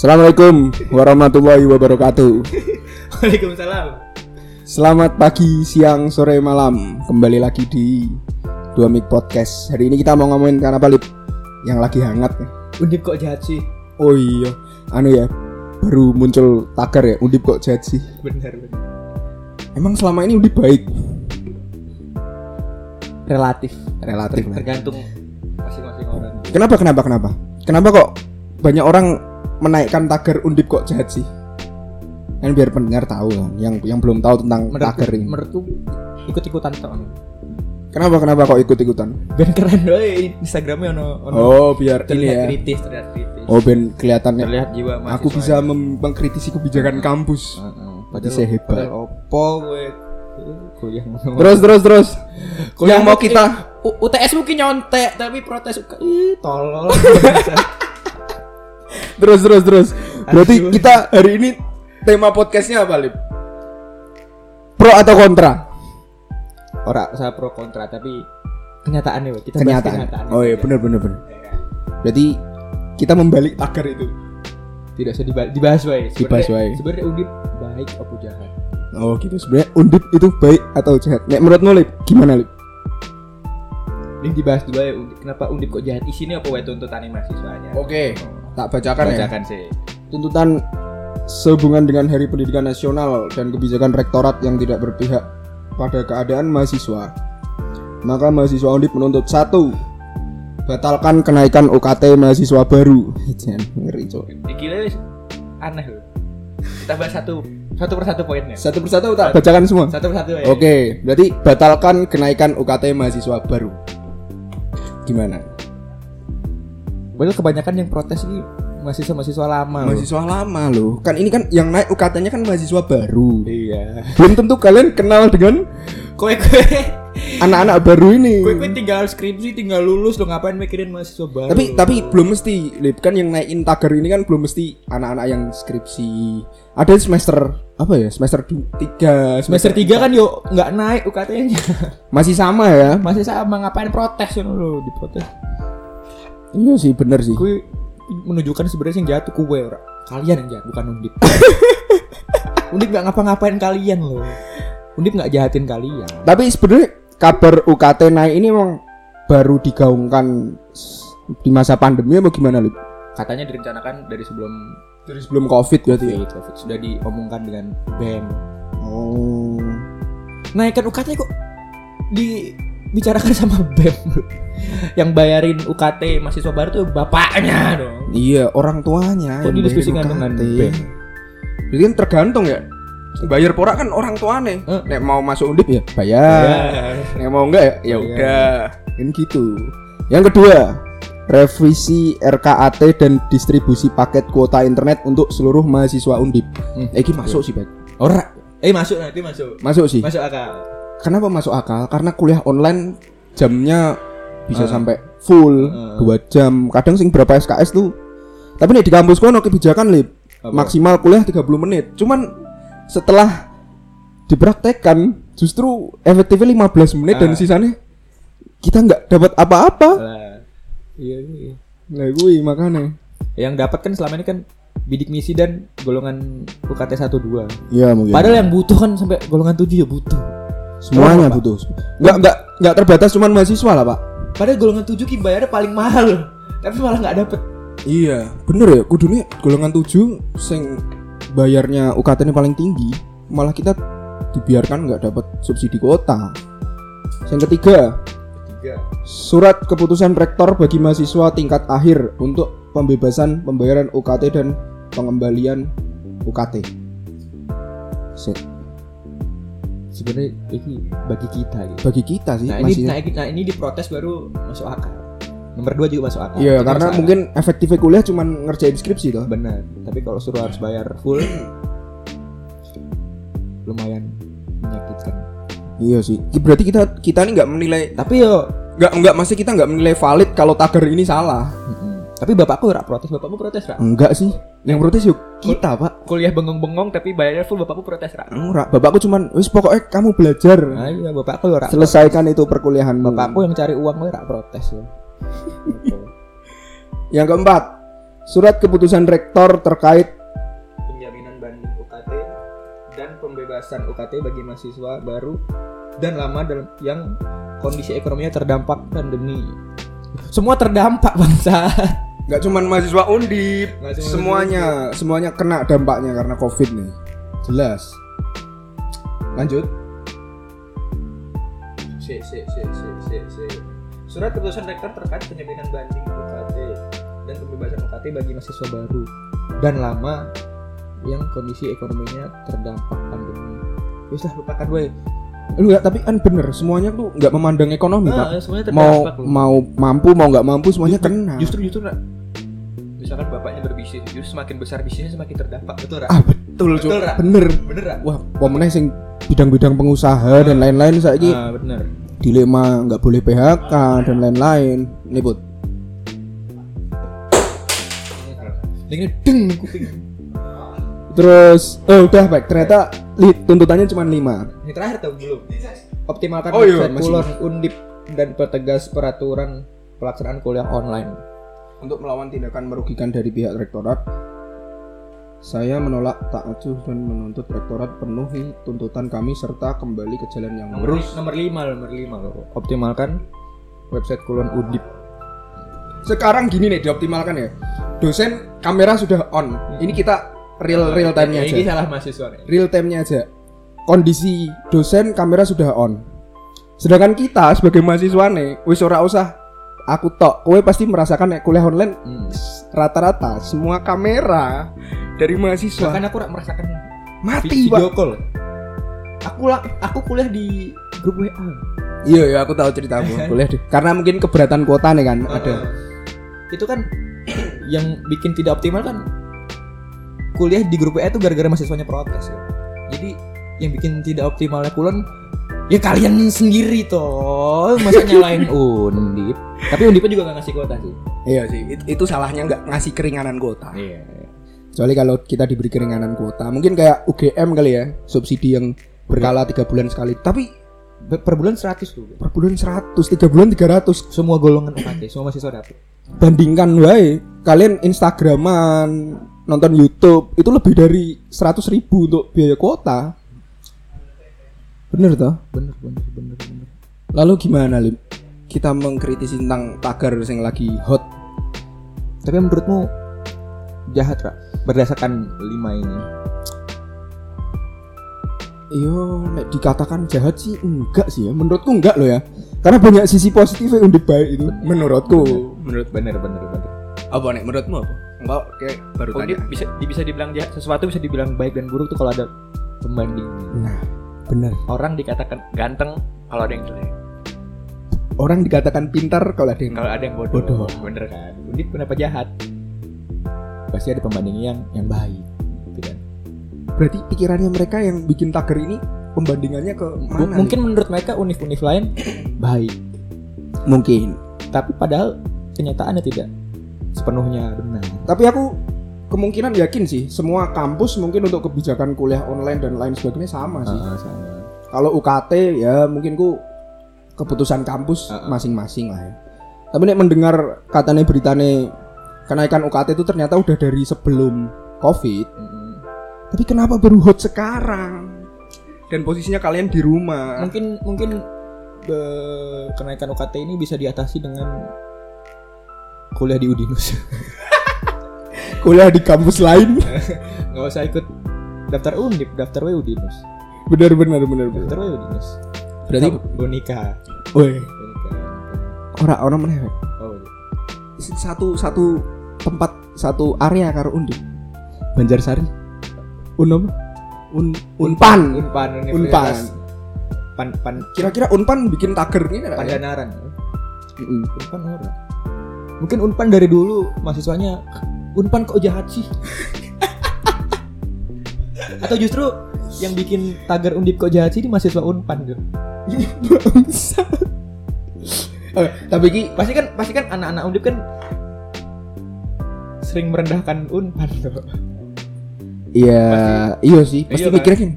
Assalamualaikum warahmatullahi wabarakatuh. Waalaikumsalam. Selamat pagi, siang, sore, malam. Kembali lagi di Dua Mik Podcast. Hari ini kita mau ngomongin apa lip? Yang lagi hangat. Undip kok jahat sih? Oh iya, anu ya. Baru muncul tagar ya, Undip kok jahat sih. Benar benar. Emang selama ini Undip baik? Relatif. Relatif. Tergantung masing-masing orang. Kenapa kenapa kenapa? Kenapa kok banyak orang menaikkan tagar Undip kok jahat sih? Kan biar pendengar tahu kan, yang yang belum tahu tentang tagar ini. menurutku ikut-ikutan toh. Kenapa kenapa kok ikut-ikutan? Ben keren doy Instagramnya ono ono Oh, biar ini ya. kritis, terlihat kritis. Oh, ben kelihatannya terlihat jiwa aku bisa mengkritisi kebijakan kampus. Padahal saya hebat. Opo gue kuliah Terus terus terus. Kuliah yang mau kita U- UTS mungkin nyontek tapi protes ih tolol. terus terus terus. Berarti Aduh. kita hari ini tema podcastnya apa, Lip? Pro atau kontra? Ora saya pro kontra tapi kenyataannya kita Kenyataan. kenyataannya Oh iya, benar benar benar. Ya kan? Berarti kita membalik tagar itu. tidak usah dibahas, dibahas wae. Dibahas wae. Sebenarnya undip baik apa jahat? Oh gitu. Sebenarnya undip itu baik atau jahat? Nek menurutmu Lip, gimana Lip? Ini dibahas dulu ya. Kenapa undip kok jahat? Isinya apa wae tuntutan mahasiswanya? Oke, tak bacakan ya. Bacakan sih. Tuntutan sehubungan dengan Hari Pendidikan Nasional dan kebijakan rektorat yang tidak berpihak pada keadaan mahasiswa. Maka mahasiswa Undip menuntut satu batalkan kenaikan UKT mahasiswa baru. Jangan ngeri cok. Iki wis aneh loh. Kita bahas satu satu persatu poinnya. Satu persatu tak bacakan semua. Satu persatu ya. Oke, berarti batalkan kenaikan UKT mahasiswa baru. Gimana? Padahal kebanyakan yang protes ini mahasiswa-mahasiswa lama. loh. Mahasiswa lama loh. Kan ini kan yang naik UKT-nya kan mahasiswa baru. Iya. Belum tentu kalian kenal dengan kowe anak-anak baru ini. kowe tinggal skripsi, tinggal lulus lo ngapain mikirin mahasiswa baru? tapi tapi belum mesti Lip kan yang naikin tagar ini kan belum mesti anak-anak yang skripsi ada semester apa ya semester du- tiga semester 3 kan yo nggak naik UKT-nya. masih sama ya Masih sama ngapain protes kan lo diprotes. iya sih bener sih Kue menunjukkan sebenarnya yang jahat tuh kue ora. Kalian yang jahat bukan Undip. undip nggak ngapa-ngapain kalian loh. Undip nggak jahatin kalian. tapi sebenarnya kabar UKT naik ini emang baru digaungkan di masa pandemi apa gimana Lip? Katanya direncanakan dari sebelum dari sebelum covid berarti ya COVID, COVID sudah diomongkan dengan BEM. oh Naikkan UKT kok dibicarakan sama BEM. Yang bayarin UKT mahasiswa baru tuh bapaknya dong. iya orang tuanya Kok didiskusikan bayar dengan. BEM? Jadi kan tergantung ya bayar porak kan orang tuane Eh. nek mau masuk undip ya bayar Yang mau enggak ya? Ya Iya. udah. Kan gitu. Yang kedua, revisi RKAT dan distribusi paket kuota internet untuk seluruh mahasiswa Undip. Hmm. Eh, ini masuk sih, Pak. Ora. Eh masuk nanti masuk. Masuk sih. Masuk akal. Kenapa masuk akal? Karena kuliah online jamnya bisa Ah. sampai full Ah. dua jam. Kadang sing berapa SKS tuh. Tapi nih di kampus gua ono kebijakan lip Apa? maksimal kuliah 30 menit. Cuman setelah dipraktekkan justru efektifnya 15 menit dan Ah. sisanya kita nggak dapat apa-apa. Iya, iya. Nah, gue makanya. Yang dapat kan selama ini kan bidik misi dan golongan UKT 1 2. Iya mungkin. Padahal yang butuh kan sampai golongan 7 ya butuh. semuanya Kenapa, butuh. Nggak nggak nggak terbatas cuman mahasiswa lah, Pak. Padahal golongan 7 ki bayarnya paling mahal. Tapi malah nggak dapet. Iya, bener ya. Kudunya golongan 7 sing bayarnya UKT-nya paling tinggi, malah kita dibiarkan nggak dapat subsidi kuota. Yang ketiga, Surat keputusan rektor bagi mahasiswa tingkat akhir untuk pembebasan pembayaran UKT dan pengembalian UKT. Set. Sebenarnya ini bagi kita gitu. Bagi kita sih Nah ini, masih nah, ini, nah ini diprotes baru masuk akal. Nomor 2 juga masuk akal. Iya, karena mungkin efektifnya kuliah cuman ngerjain skripsi toh. benar. Tapi kalau suruh harus bayar full lumayan menyakitkan. Iya sih. Berarti kita kita ini nggak menilai Tapi yo nggak nggak masih kita nggak menilai valid kalau tagar ini salah. Tapi bapakku ora protes, bapakmu protes ra? Enggak sih. Yang protes yuk kita, Pak. Kuliah bengong-bengong tapi bayarnya full bapakku protes ra? Enggak, bapakku cuman wis pokoknya kamu belajar. Nah, iya bapakku ora. Selesaikan itu perkuliahan Bapakku yang cari uang ora protes ya. Yang keempat, Surat keputusan rektor terkait pembebasan UKT bagi mahasiswa baru dan lama dalam yang kondisi ekonominya terdampak pandemi. Semua terdampak bangsa. nggak cuman mahasiswa undip, Nggak cuma semuanya semuanya kena dampaknya karena covid nih. Jelas. Lanjut. Si, si, si, si, si, si. Surat keputusan rektor terkait penjaminan banding UKT dan pembebasan UKT bagi mahasiswa baru dan lama yang kondisi ekonominya terdampak pandemi. Wis lah lupakan gue. Lu nggak tapi kan bener semuanya tuh nggak memandang ekonomi Ah, pak. semuanya Mau loh. mau mampu mau nggak mampu semuanya kena. Justru justru Ra. misalkan bapaknya berbisnis, justru semakin besar bisnisnya semakin terdampak. Betul, Ra? ah betul. Betul, Ra. bener. Bener, Ra? Wah, pemenang sing bidang-bidang pengusaha dan lain-lain saiki Ah, bener. dilema nggak boleh PHK dan lain-lain. Nih Put. Ini deng kuping. Terus oh udah baik ternyata li, tuntutannya cuma 5 Ini terakhir tau belum? Optimalkan Oh, iya, kulon undip dan pertegas peraturan pelaksanaan kuliah online. Untuk melawan tindakan merugikan dari pihak rektorat, saya menolak tak acuh dan menuntut rektorat penuhi tuntutan kami serta kembali ke jalan yang Nomor, lurus. nomor lima, nomor lima loh. Optimalkan website kulon undip. Sekarang gini nih dioptimalkan ya. Dosen kamera sudah on. Ini kita real real time-nya Ini aja. salah mahasiswa nih. Real time-nya aja. Kondisi dosen kamera sudah on. Sedangkan kita sebagai mahasiswa nih, wis ora usah aku tok. Kowe pasti merasakan nek kuliah online Hmm. rata-rata semua kamera dari mahasiswa Bahkan aku rak merasakan mati, Pak. video call. Aku lah, aku kuliah di grup WA. Iya, iya aku tahu ceritamu. Boleh deh. Karena mungkin keberatan kuota nih kan ada. Uh, itu kan yang bikin tidak optimal kan kuliah di grup WA itu gara-gara mahasiswanya protes ya. Jadi yang bikin tidak optimalnya kulon ya kalian sendiri toh masa nyalain undip tapi undipnya juga gak ngasih kuota sih Iya sih, it- itu salahnya nggak ngasih keringanan kuota. iya Kecuali kalau kita diberi keringanan kuota, mungkin kayak UGM kali ya, subsidi yang berkala tiga bulan sekali. Tapi per bulan 100 tuh per bulan 100, tiga bulan 300. semua golongan UKT semua mahasiswa dapat Bandingkan wae, kalian Instagraman, nonton YouTube itu lebih dari 100 ribu untuk biaya kuota. Bener toh? bener bener bener bener Lalu gimana Lim? Kita mengkritisi tentang tagar yang lagi hot tapi menurutmu jahat Ra? berdasarkan lima ini Iyo, dikatakan jahat sih enggak sih ya. Menurutku enggak loh ya. Karena banyak sisi positifnya undip baik itu. Menurutku. Menurut bener bener bener apa nek menurutmu apa? Enggak, kayak baru Oh, dia bisa di- bisa dibilang jahat sesuatu bisa dibilang baik dan buruk tuh kalau ada pembanding. Nah, benar. orang dikatakan ganteng kalau ada yang jelek. Orang dikatakan pintar kalau ada yang kalau ada yang bodoh, Bodoh. bener kan? Ini kenapa jahat. Pasti ada pembandingnya yang yang baik gitu kan. Berarti pikirannya mereka yang bikin tagar ini pembandingannya ke M- mana? mungkin menurut mereka univ-univ lain baik. Mungkin. tapi padahal kenyataannya tidak sepenuhnya benar Tapi aku kemungkinan yakin sih semua kampus mungkin untuk kebijakan kuliah online dan lain sebagainya sama sih. Ah, sama. Kalau UKT ya mungkin ku keputusan kampus Heeh. masing-masing lah ya. Tapi nek mendengar katanya beritane kenaikan UKT itu ternyata udah dari sebelum Covid. Tapi kenapa baru hot sekarang? Dan posisinya kalian di rumah. mungkin mungkin eh, kenaikan UKT ini bisa diatasi dengan kuliah di Udinus Kuliah di kampus lain. nggak usah ikut daftar undip daftar we Udinus bener bener bener bener. daftar we Udinus Berarti bonika woi, bonika ora ora meneh. oh iya. Satu satu tempat satu area karo Undip. Banjarsari. Unom. Un Unpan. Unpan Unpan. Pan pan Kira-kira Unpan bikin tagar ini ya? Pandanaran Mm-mm. Unpan ora mungkin Unpan dari dulu mahasiswanya Unpan kok jahat sih atau justru yang bikin tagar undip kok jahat sih ini mahasiswa Unpan gitu. Tapi ki pasti kan pasti kan anak-anak undip kan sering merendahkan Unpan tuh. iya iya sih pasti Iya kan? mikirnya kan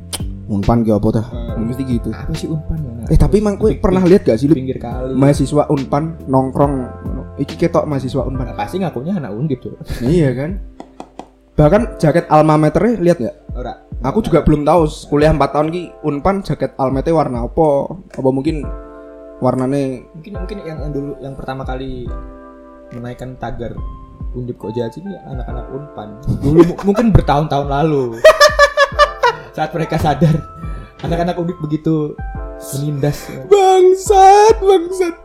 Unpan ki apa dah? Hmm. Mesti gitu. apa sih Unpan Eh tapi emang Ping- pernah lihat gak sih lu pinggir kali mahasiswa Unpan nongkrong iki ketok mahasiswa Unpad. pasti ngakunya anak undip tuh iya kan. Bahkan jaket alma maternya lihat nggak? ora Aku juga belum tahu kuliah 4 tahun ki Unpan jaket almete warna apa? Apa mungkin warnane mungkin mungkin yang, yang dulu yang pertama kali menaikkan tagar undip kok jahat ini anak-anak unpan dulu mu- mungkin bertahun-tahun lalu saat mereka sadar anak-anak undip begitu menindas bangsat, bangsat.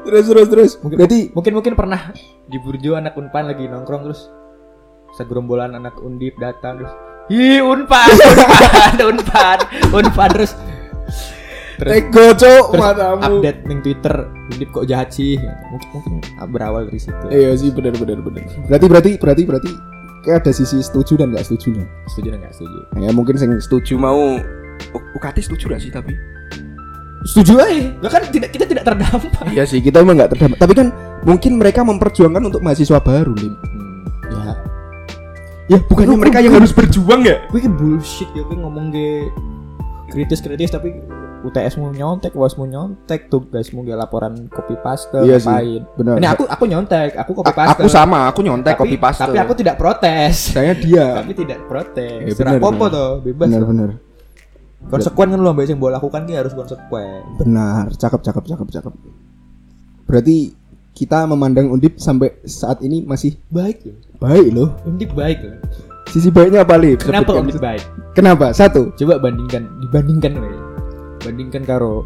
Terus terus terus. mungkin Berarti mungkin mungkin pernah di burjo anak unpan lagi nongkrong terus segerombolan anak undip datang terus Hi unpan, unpan, unpan, unpan terus terus Ego cok matamu. update ning Twitter Undip kok jahat sih mungkin, mungkin berawal dari situ Iya sih benar benar benar. Berarti berarti berarti berarti kayak ada sisi setuju dan nggak setuju setuju dan nggak setuju Ya mungkin sing setuju mau UKT setuju gak sih tapi? Setuju aja lah kan tidak kita tidak terdampak Iya sih kita emang nggak terdampak. Tapi kan mungkin mereka memperjuangkan untuk mahasiswa baru lim. ya Ya bukannya mereka yang harus berjuang ya? gue kayak bullshit ya gue ngomong ge kritis kritis tapi UTS mau nyontek, UAS mau nyontek, tugas mau ge laporan copy paste Iya ngapain. benar. Ini aku aku nyontek, aku copy A- paste. aku sama, aku nyontek tapi, copy paste. Tapi aku tidak protes. saya dia. tapi tidak protes. Iya, Serah benar, popo toh, bebas. Benar benar. Konsekuen kan lo ambil yang boleh lakukan ki harus konsekuen. Benar, cakep cakep cakep cakep. Berarti kita memandang Undip sampai saat ini masih Baik loh. baik loh. Undip baik loh. Sisi baiknya apa Lip? Kenapa Sebutkan. Undip baik? Kenapa? Satu. Coba bandingkan, dibandingkan we. Bandingkan karo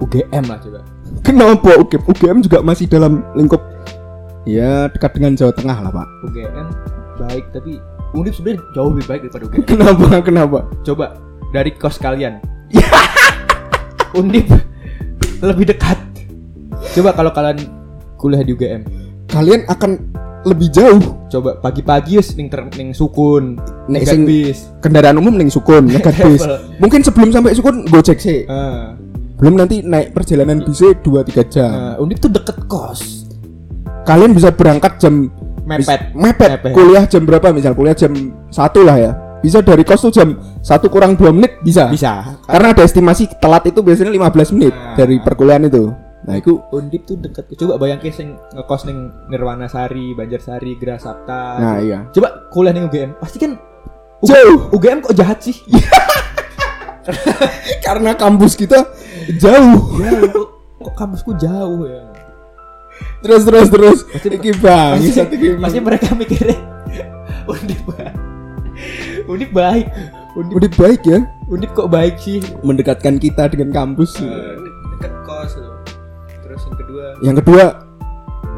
UGM lah coba. Kenapa UGM? UGM juga masih dalam lingkup ya dekat dengan Jawa Tengah lah Pak. UGM baik tapi Undip sebenarnya jauh lebih baik daripada UGM. Kenapa? Kenapa? Coba dari kos kalian. Undip lebih dekat. Coba kalau kalian kuliah di UGM. Kalian akan lebih jauh. Coba pagi-pagi wis ning ter, ning sukun, ning sing- bis. Kendaraan umum ning Sukun, nyegat bis. Mungkin sebelum sampai Sukun Gojek sih. Ah, Belum nanti naik perjalanan bisnya 2 3 jam. ah, Undip tuh deket kos. Kalian bisa berangkat jam Mepet. mepet. Mepet. Kuliah jam berapa misal kuliah jam 1 lah ya. Bisa dari kos tuh jam 1 kurang 2 menit bisa. Bisa. Karena ada estimasi telat itu biasanya 15 menit Nah. dari perkuliahan itu. Nah, itu Undip tuh deket. Coba bayangin sing ngekos ning Nirwana Sari, Banjarsari, Gera Sapta. nah iya. Coba kuliah ning UGM, pasti kan U- Jauh. UGM kok jahat sih? Karena kampus kita jauh. Jauh kok, kok kampusku jauh ya. Terus terus terus. Pasti- Iki bang, Pasti, iki. pasti mereka mikirnya Undip baik. Undip baik. Undip, Udah baik ya Undip kok baik sih? mendekatkan kita dengan kampus. dekat kos. Terus yang kedua, Yang kedua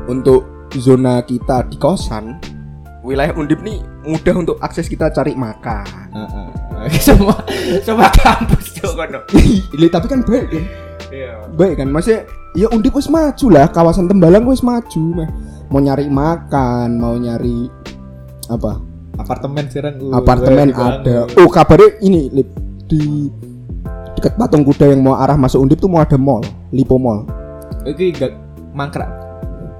untuk zona kita di kosan wilayah Undip nih mudah untuk akses kita cari makan. semua semua kampus tuh kono. Tapi kan baik kan? Iya. Baik kan? Maksudnya ya Undip wis maju lah, kawasan Tembalang wis maju. meh. Mau nyari makan, mau nyari apa? Apartemen sekarang uh, Apartemen ada. Oh, kabarnya ini Lip, di dekat patung kuda yang mau arah masuk Undip tuh mau ada mall, Lipo Mall. Oke, gak mangkrak.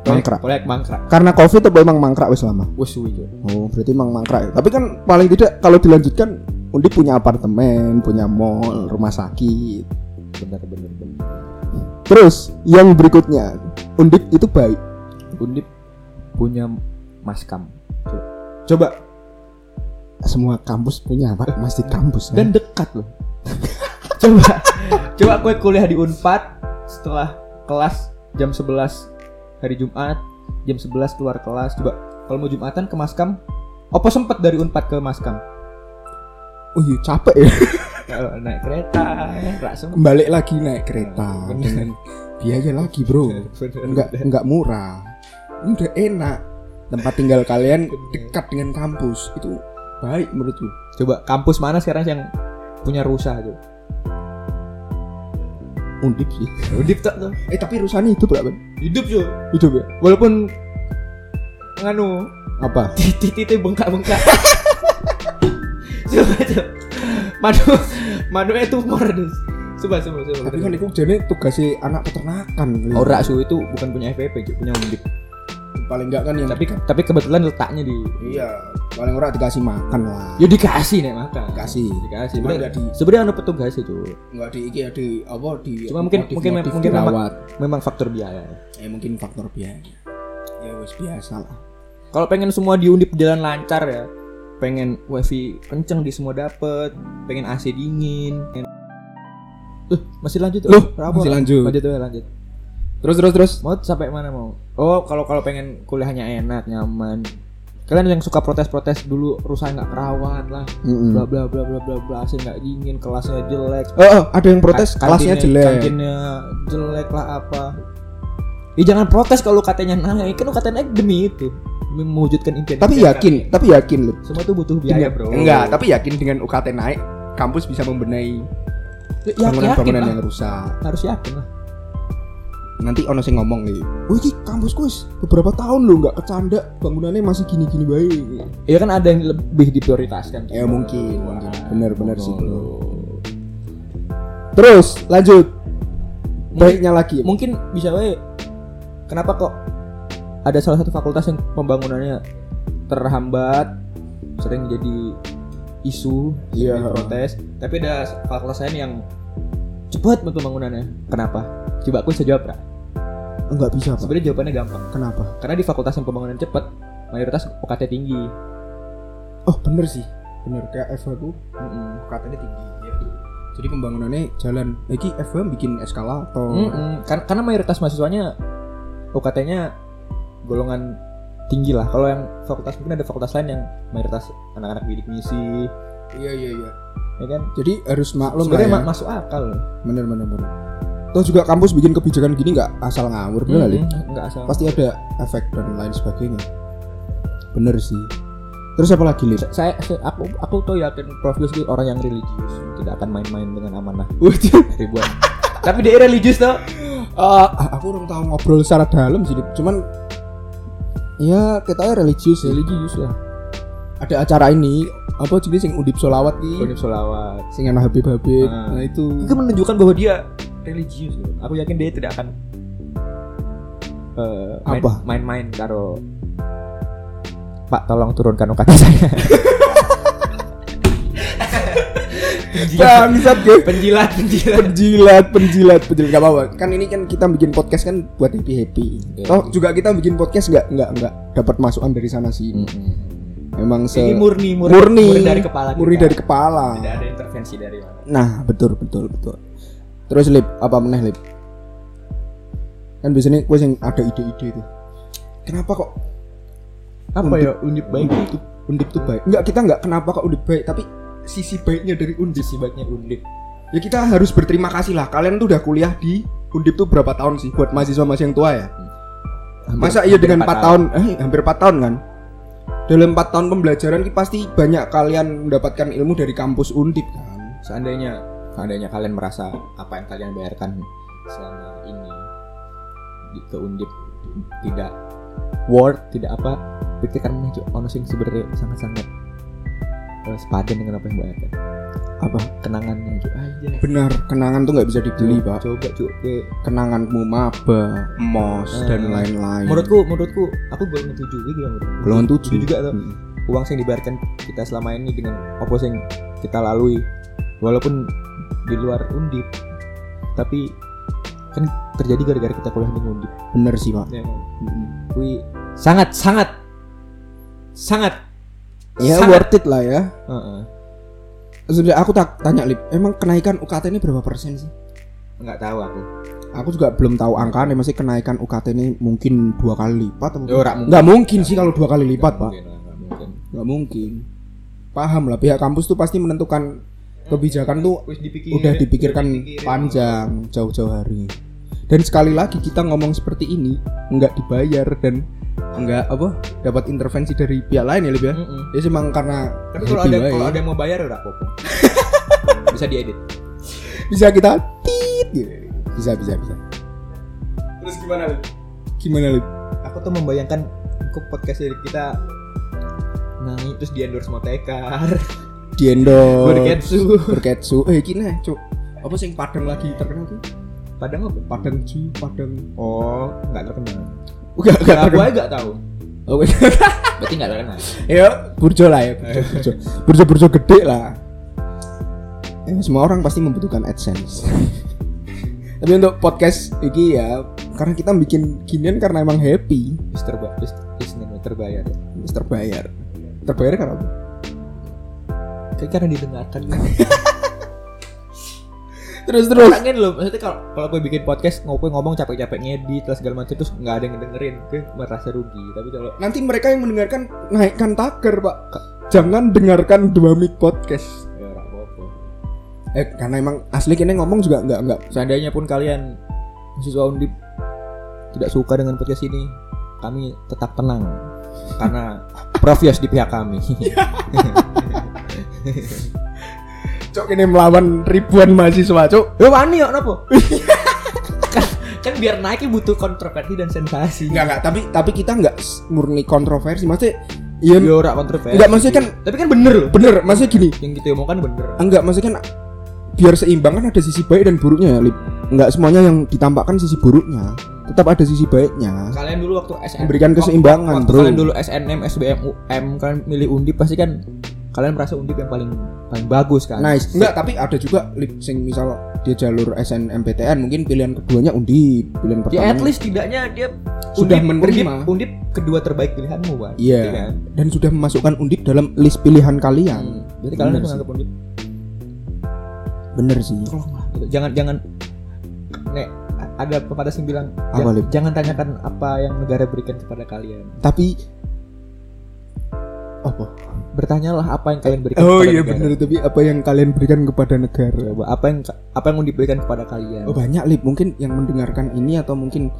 Mangkrak. Proyek mangkrak. Karena Covid atau emang mangkrak wis lama? Wes suwi. Oh, berarti emang mangkrak. Tapi kan paling tidak kalau dilanjutkan Undip punya apartemen, punya mall, rumah sakit. Bener bener bener. Terus yang berikutnya, Undip itu baik. Undip punya maskam Coba. Coba semua kampus punya apa? Masjid kampus. kan? dan dekat loh. coba coba gue kuliah di Unpad setelah kelas jam 11 hari Jumat jam 11 keluar kelas coba kalau mau Jumatan ke Maskam apa sempet dari Unpad ke Maskam oh iya capek ya. Kalau naik kereta nggak sempet Balik lagi naik kereta Bener. dengan biaya lagi, Bro. Enggak enggak murah. Ini udah enak. Tempat tinggal kalian dekat dengan kampus. Itu baik menurutku. coba kampus mana sekarang yang punya rusa tuh Undip sih. Undip tak tuh Eh tapi rusanya hidup gak, Ben? hidup cuy Hidup ya? walaupun nganu Apa? titik-titik bengkak-bengkak coba coba madu madu itu tumor dus coba coba coba Tapi kan itu jadi tugasnya anak peternakan. Ora su itu bukan punya FPP, punya undip. paling enggak kan yang Tapi tapi kebetulan letaknya di iya paling ora dikasih makan lah Ya dikasih nih makan. Dikasih. Dikasih. Cuma Sebenarnya nggak di- sebenarnya ada petugas itu. nggak di iki ya di apa di Cuma mungkin mungkin mungkin memang, memang faktor biaya. ya mungkin faktor biaya ya wes biasa lah Kalau pengen semua diundip jalan lancar ya, pengen wifi kenceng di semua dapet, pengen AC dingin. pengen- Tuh, masih lanjut Loh, Apa? masih lanjut. Lanjut ya, lanjut. terus terus terus Mau sampai mana mau? Oh, kalau kalau pengen kuliahnya enak, nyaman. Kalian yang suka protes-protes dulu rusak nggak kerawat lah, Mm-mm. bla bla bla bla bla bla, AC nggak dingin, kelasnya jelek, Oh, oh, ada yang protes Ka- kelasnya jelek Kantinnya jelek lah apa. Ya jangan protes kalau katanya naik, kan katanya naik demi itu, mewujudkan impian. tapi impian yakin tapi yakin kalian. semua itu butuh biaya, Dengan- bro. enggak tapi yakin dengan UKT naik kampus bisa membenahi Ya, yakin bangunan-bangunan yang rusak Harus yakin lah. nanti ono sing ngomong nih wih iki kampus wis beberapa tahun lo nggak kecanda bangunannya masih gini-gini baik Ya kan ada yang lebih diprioritaskan. ya mungkin mungkin benar-benar sih Oh, bro terus lanjut baiknya lagi Mungkin bisa we kenapa kok ada salah satu fakultas yang pembangunannya terhambat sering jadi isu Iya. sering protes. Tapi ada fakultas lain yang cepat banget pembangunannya. Kenapa? Coba aku bisa jawab Ra. enggak bisa pak. Sebenarnya jawabannya gampang. Kenapa? Karena di fakultas yang pembangunan cepat mayoritas UKT tinggi. Oh bener sih. Bener. Kayak FH tuh Mm-mm. katanya tinggi ya. jadi pembangunannya jalan. Lagi FH bikin eskalator. Mm-mm. Kan- karena mayoritas mahasiswanya UKT-nya golongan tinggi lah. Kalau yang fakultas mungkin ada fakultas lain yang mayoritas anak-anak bidik misi. Iya iya iya. Ya kan? Jadi harus maklum lah sebenarnya ya. ma- masuk akal. Bener bener bener. Toh juga kampus bikin kebijakan gini nggak asal ngawur bener Mm-mm. Lip? nggak asal pasti ada efek dan lain sebagainya. Bener sih. Terus apa lagi Lip? saya, saya aku aku tuh yakin Prof. Gus itu orang yang religius tidak akan main-main dengan amanah ribuan. Tapi dia religius tuh Ah, aku belum tahu ngobrol secara dalam sih cuman ya kita religius ya. Religius lah. Ada acara ini apa jadi sing undip solawat ki Bonif Solawat. Sing Habib Habib. Ah. nah itu. Itu menunjukkan bahwa dia religius gitu. aku yakin dia tidak akan eh, main- Apa? main-main karo Pak tolong turunkan UKT saya bangsat ya penjilat penjilat. Penjilat penjilat penjilat. Gak apa-apa. Kan ini kan kita bikin podcast kan buat happy happy. Iya. toh juga kita bikin podcast nggak nggak nggak dapat masukan dari sana sini memang se ini murni. murni, murni dari kepala murni kita. dari kepala. Tidak ada intervensi dari mana? Nah betul betul betul. Terus lip apa meneh lip? Kan biasanya gue yang ada ide-ide itu. Kenapa kok apa Undip. ya undip baik itu? undip tuh baik? Nggak kita nggak kenapa kok undip baik tapi sisi baiknya dari undip sisi baiknya undip. Ya kita harus berterima kasih lah. Kalian tuh udah kuliah di undip tuh berapa tahun sih buat mahasiswa mahasiswa yang tua ya? Hampir- masa iya dengan empat 4 tahun. eh hampir 4 tahun kan? Dalam 4 tahun pembelajaran pasti banyak kalian mendapatkan ilmu dari kampus undip kan? Seandainya seandainya kalian merasa apa yang kalian bayarkan selama ini di ke undip tidak worth tidak apa pikirkan Cuk. ono sing sebenarnya sangat-sangat eh, sepadan dengan apa yang bayarkan apa? Kenangannya Cuk. aja benar kenangan tuh nggak bisa dibeli pak. coba Kayak- kenanganmu maba mos Eh, dan lain-lain. Menurutku menurutku aku golongan tujuh gitu golongan tujuh juga tuh Hmm. uang yang dibayarkan kita selama ini dengan apa yang kita lalui. Walaupun di luar undip tapi kan terjadi gara-gara kita kuliah di undip. Bener sih pak. Ya kan? Kui sangat sangat sangat ya sangat. worth it lah ya. Heeh. sebenarnya aku tak tanya lip. Emang kenaikan UKT ini berapa persen sih? Nggak tahu aku. Aku juga belum tahu angkanya. Masih kenaikan UKT ini mungkin dua kali lipat atau Ya, ora mungkin. nggak mungkin. sih kalau dua kali lipat pak. Nggak mungkin, mungkin. mungkin. Paham lah pihak kampus tuh pasti menentukan kebijakan tuh Wis dipikirin, udah dipikirkan udah dipikirin. panjang jauh-jauh hari. Dan sekali lagi kita ngomong seperti ini nggak dibayar dan nggak apa? Dapat intervensi dari pihak lain ya lebih ya? Mm-mm. ya emang karena tapi kalau ada kalau ada yang mau bayar udah apa bisa diedit. Bisa kita tit gitu. bisa bisa bisa. Terus gimana gimana lu aku tuh membayangkan kok podcast dari kita naik terus di endorse motekar. Di endorse. Berketsu. berketsu. Eh gini cuk. Apa sih yang padang lagi terkenal tuh padang apa? Padang ju padang oh nggak terkenal Enggak, enggak Nah, gue terkenal. aja gak tahu. Oke. Berarti gak terkenal. ya, burjo lah ya, burjo, burjo. Burjo, burjo gede lah. Eh, semua orang pasti membutuhkan AdSense. Tapi untuk podcast ini ya, karena kita bikin ginian karena emang happy, terba is nih, terbayar. Terus terbayar. Terbayar karena apa? Kayak karena didengarkan. Terus terus. Pengen loh, maksudnya kalau kalau gue bikin podcast ngopi ngomong capek-capek ngedit terus segala macam terus nggak ada yang ngedengerin, gue merasa rugi. Tapi kalau Nanti mereka yang mendengarkan naikkan taker, Pak. Jangan dengarkan dua mic podcast. ya apa-apa. Eh, karena emang asli kini ngomong juga enggak enggak Seandainya pun kalian mahasiswa undip tidak suka dengan podcast ini, kami tetap tenang karena Prof Yos di pihak kami. Cok ini melawan ribuan mahasiswa, Cok. Lo wani kok nopo? kan, kan biar naiknya butuh kontroversi dan sensasi. Enggak enggak, tapi tapi kita enggak murni kontroversi. Maksudnya iya Ya ora kontroversi. enggak maksudnya kan Tapi kan bener loh. bener, maksudnya gini. Yang kita omongkan bener. Enggak, maksudnya kan biar seimbang kan ada sisi baik dan buruknya ya, Lip. Enggak semuanya yang ditampakkan sisi buruknya. Tetap ada sisi baiknya. Kalian dulu waktu SNM Memberikan keseimbangan, waktu bro. Kalian dulu SNM, SBM, UM kalian milih undip pasti kan kalian merasa undip yang paling paling bagus kan. Nice. Enggak, tapi ada juga Lip sing misal dia jalur SNMPTN mungkin pilihan keduanya Undip, pilihan Ya pertama. at least tidaknya dia Sudah undip, menerima. Undip, undip kedua terbaik pilihanmu, Pak. Iya. kan? Dan sudah memasukkan Undip dalam list pilihan kalian. Hmm. Berarti kalian Bener harus sih. menganggap undip Bener sih. tolonglah gitu. Jangan jangan nek ada pepatah yang bilang Apa, "Jangan- jangan tanyakan apa yang negara berikan kepada kalian. Tapi apa? Bertanyalah apa yang kalian berikan Oh kepada iya negara. bener tapi apa yang kalian berikan kepada negara? Apa yang apa yang mau diberikan kepada kalian? Oh banyak lip mungkin yang mendengarkan ini atau mungkin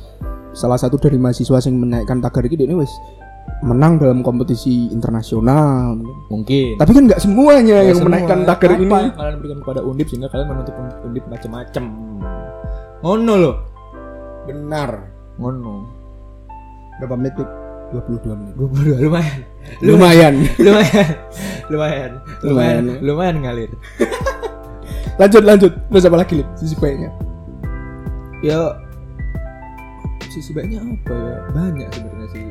salah satu dari mahasiswa yang menaikkan tagar ini ini wes menang dalam kompetisi internasional. mungkin. Tapi kan nggak semuanya Nggak yang semua. menaikkan tagar Apa ini. yang kalian berikan kepada undip sehingga kalian menuntut undip macam-macam. Ngono loh. Benar. Ngono. Berapa menit? 22 menit. 22 lumayan. Lumayan. lumayan. Lumayan. Lumayan. Lumayan, ya. Ngalir. lanjut lanjut. Terus apa lagi lip? Sisi baiknya. Ya sisi baiknya apa ya? Banyak sebenarnya sih.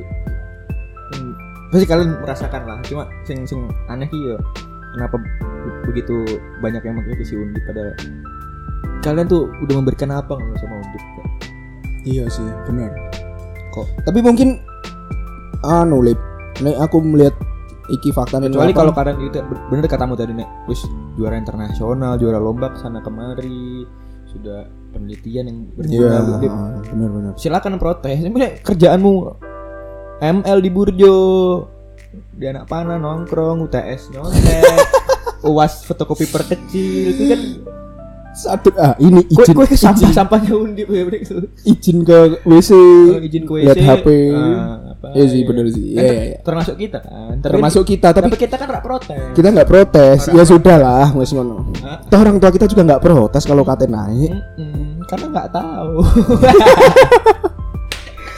Hmm, Pasti kalian merasakan lah. Cuma sing sing aneh sih ya. Kenapa be- begitu banyak yang mengkritisi undip padahal kalian tuh udah memberikan apa nggak sama undip? Iya sih, benar. Kok Tapi mungkin anu lip. Nek aku melihat iki fakta nih kecuali kalau kalian itu bener katamu tadi nek wis juara internasional juara lomba sana kemari sudah penelitian yang berguna Undip. benar benar. silakan protes sebenarnya kerjaanmu ML di Burjo di anak panah nongkrong UTS nyontek uas fotokopi perkecil itu kan Satu ah ini izin kue ke sampah sampahnya undip ya itu izin ke WC. Oh, izin ke WC lihat HP. ah, apa, Iya sih ya. benar sih. Iya iya, iya. termasuk kita kan tapi, Termasuk kita tapi tapi kita kan nggak protes kita nggak protes. Orang- Ya sudah lah, wes ngono. Toh orang tua kita juga nggak protes kalau kate naik. Mm-mm, karena nggak tahu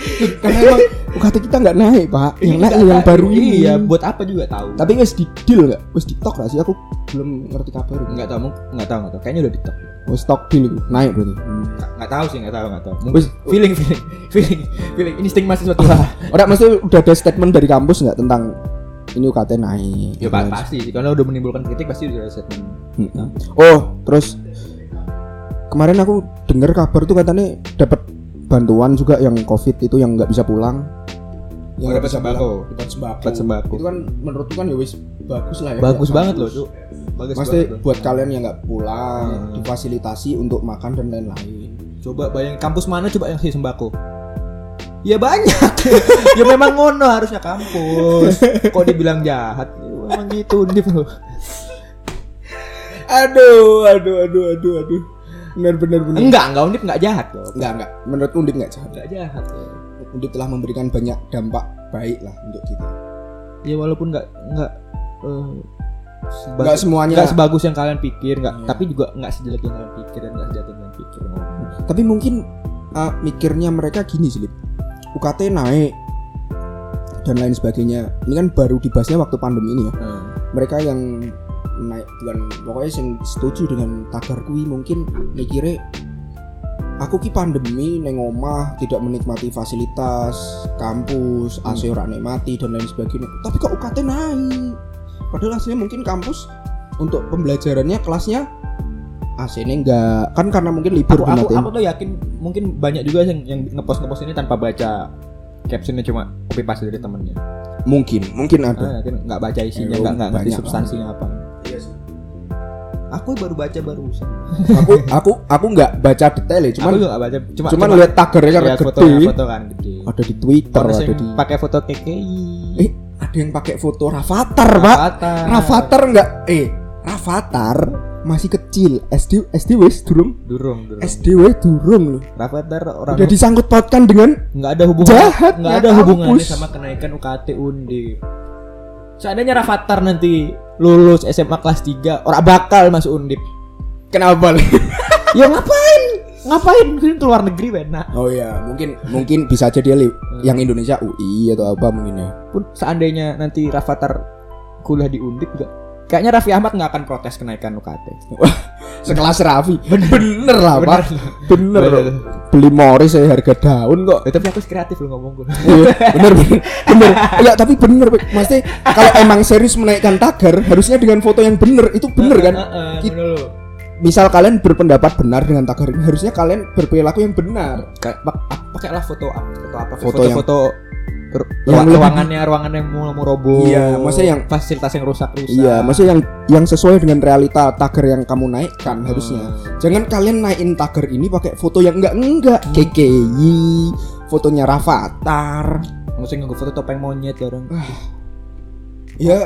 Karena emang UKT kita nggak naik, Pak. Yang Ini naik nggak yang tahu. baru ini. iya buat apa juga tahu Tapi wes di deal nggak? Wes di nggak sih? Aku belum ngerti kabar. nggak tahu nggak tahu nggak tahu kayaknya udah di top Wes talk deal naik berarti. nggak nggak tahu sih nggak tahu nggak tahu Mungkin Wes feeling feeling feeling feeling insting mahasiswa tua Orang maksudnya udah ada statement dari kampus nggak tentang ini UKT naik? ya pa- pasti sih karena udah menimbulkan kritik pasti udah ada statement Mm-mm. Oh, terus kemarin aku dengar kabar tuh katanya dapat bantuan juga yang COVID itu yang nggak bisa pulang. Nggak dapat sembako. Dapat sembako. Dapat sembako. Itu kan menurutku kan ya wis bagus lah ya. bagus buat banget loh tuh bagus loh. buat kalian yang nggak pulang, Hmm. difasilitasi untuk makan dan lain-lain. coba bayangin kampus mana coba yang kasih sembako ya banyak ya memang ngono harusnya kampus kok dibilang jahat Ya, memang gitu undip loh Aduh, aduh, aduh, aduh, aduh. Benar, benar, benar. enggak enggak undip enggak jahat loh Enggak, enggak. Menurut Undip enggak jahat. enggak jahat loh. Undip telah memberikan banyak dampak baik lah untuk kita. ya walaupun enggak enggak eh, sebagus- Enggak semuanya. nggak sebagus yang kalian pikir nggak Iya. tapi juga nggak sejelek yang kalian pikir dan nggak sejahat yang kalian pikir. Tapi mungkin uh, mikirnya mereka gini sih. UKT naik dan lain sebagainya. Ini kan baru dibahasnya waktu pandemi ini ya. Hmm. Mereka yang naik bukan pokoknya yang setuju dengan tagar kui mungkin mikirnya aku ki pandemi neng omah tidak menikmati fasilitas kampus AC ora nikmati dan lain sebagainya. Tapi kok UKT naik? Padahal aslinya mungkin kampus untuk pembelajarannya kelasnya AC nya enggak kan karena mungkin libur aku, aku, aku tuh yakin mungkin banyak juga yang yang ngepost ngepost ini tanpa baca captionnya cuma copy paste dari temennya. Mungkin mungkin ada. Ah, nggak baca isinya Eh, nggak ngerti substansinya apa. Iya sih. Aku baru baca barusan. Aku aku aku nggak baca detail ya cuman aku nggak baca cuma cuman lihat tagarnya kan lihat gede. foto kan gede. Ada di Twitter ada yang di pakai foto KKI eh ada yang pakai foto Rafathar pak. Rafathar. Enggak eh Rafathar masih kecil. SD SD wes durung. Durung durung. SD wes durung loh. Rafathar orang udah disangkut pautkan dengan nggak ada hubungan Jahat, nggak ya ada hubungannya sama kenaikan UKT Undi seandainya Rafathar nanti lulus SMA kelas 3 orang bakal masuk Undip. Kenapa ya ngapain? Ngapain? Mungkin keluar negeri benar oh ya mungkin mungkin bisa aja dia li- yang Indonesia UI atau apa mungkin ya. Pun seandainya nanti Rafathar kuliah di Undip juga kayaknya Raffi Ahmad nggak akan protes kenaikan UKT sekelas Raffi. Bener, lah Bener. pak. Bener, Bener. beli Morris saya harga daun kok. Eh, tapi aku kreatif lo ngomong gue Iya, bener bener bener. Ya tapi bener maksudnya kalau emang serius menaikkan tagar harusnya dengan foto yang bener itu bener kan? bener lo misal kalian berpendapat benar dengan tagar ini harusnya kalian berperilaku yang benar. Kayak, pak- ah, pakailah foto apa foto apa Foto foto yang- foto, yang lebih- ruangannya ruangannya mau mau roboh Iya, maksudnya yang- fasilitas yang rusak rusak iya maksudnya yang yang sesuai dengan realita tagar yang kamu naikkan harusnya. Jangan kalian naikin tagar ini pakai foto yang enggak enggak KKI fotonya Rafathar maksudnya nggak foto topeng monyet orang. Ya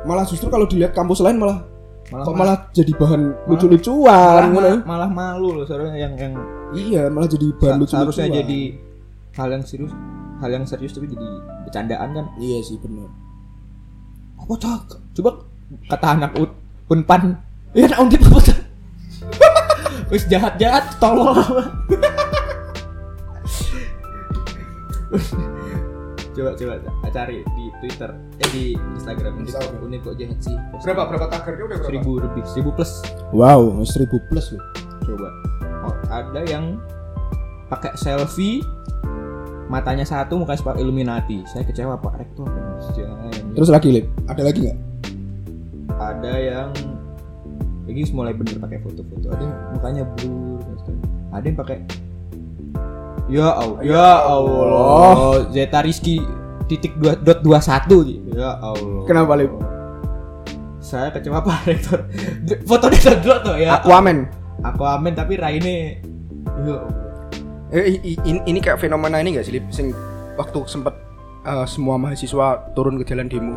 malah justru kalau dilihat kampus lain malah malah kok malah jadi bahan malah, lucu-lucuan ngono. ma- malah malu loh seharusnya yang yang iya malah jadi bahan lucu-lucuan. seharusnya jadi hal yang serius hal yang serius tapi jadi bercandaan kan? Iya sih benar apa cak? Coba kata anak ut unpan. Ya anak undip. Apa cak wis jahat jahat tolol. Coba coba cari di twitter. Eh di instagram. Undip Instagram. undip kok jahat sih. Berapa tagarnya udah seribu lebih seribu plus. Wow seribu plus loh. Coba. Oh, ada yang pakai selfie matanya satu mukanya sepak Illuminati. Saya kecewa pak. Rektor terus lagi lip. Ada lagi nggak? Ada yang lagi mulai bener pakai foto-foto. Ada yang mukanya blur ada yang pakai ya Allah ya Allah. Zeta Rizky titik dua dot dua satu. Ya Allah. Kenapa, Lip? saya kecewa pak rektor. Fotonya dua tuh ya Aquaman. Aku amin tapi Raine. Ya Allah. Eh, ini, ini kayak fenomena ini gak sih lip? Sing waktu sempet eh, semua mahasiswa turun ke jalan demo.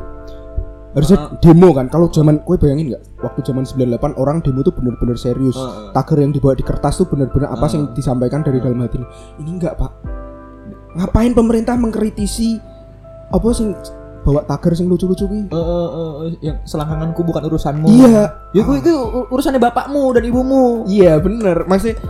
Harusnya demo kan? Kalau zaman kue bayangin nggak? Waktu zaman 98 orang demo tuh bener-bener serius. Heeh. tagar yang dibawa di kertas tuh bener-bener apa sih yang disampaikan dari dalam hati? Ini ini enggak pak. Ngapain pemerintah mengkritisi apa sih bawa tagar sing lucu-lucu ki? Eh, eh, eh, yang selangkanganku bukan urusanmu. iya. Ya gue itu ur- urusannya bapakmu dan ibumu. iya bener. Maksudnya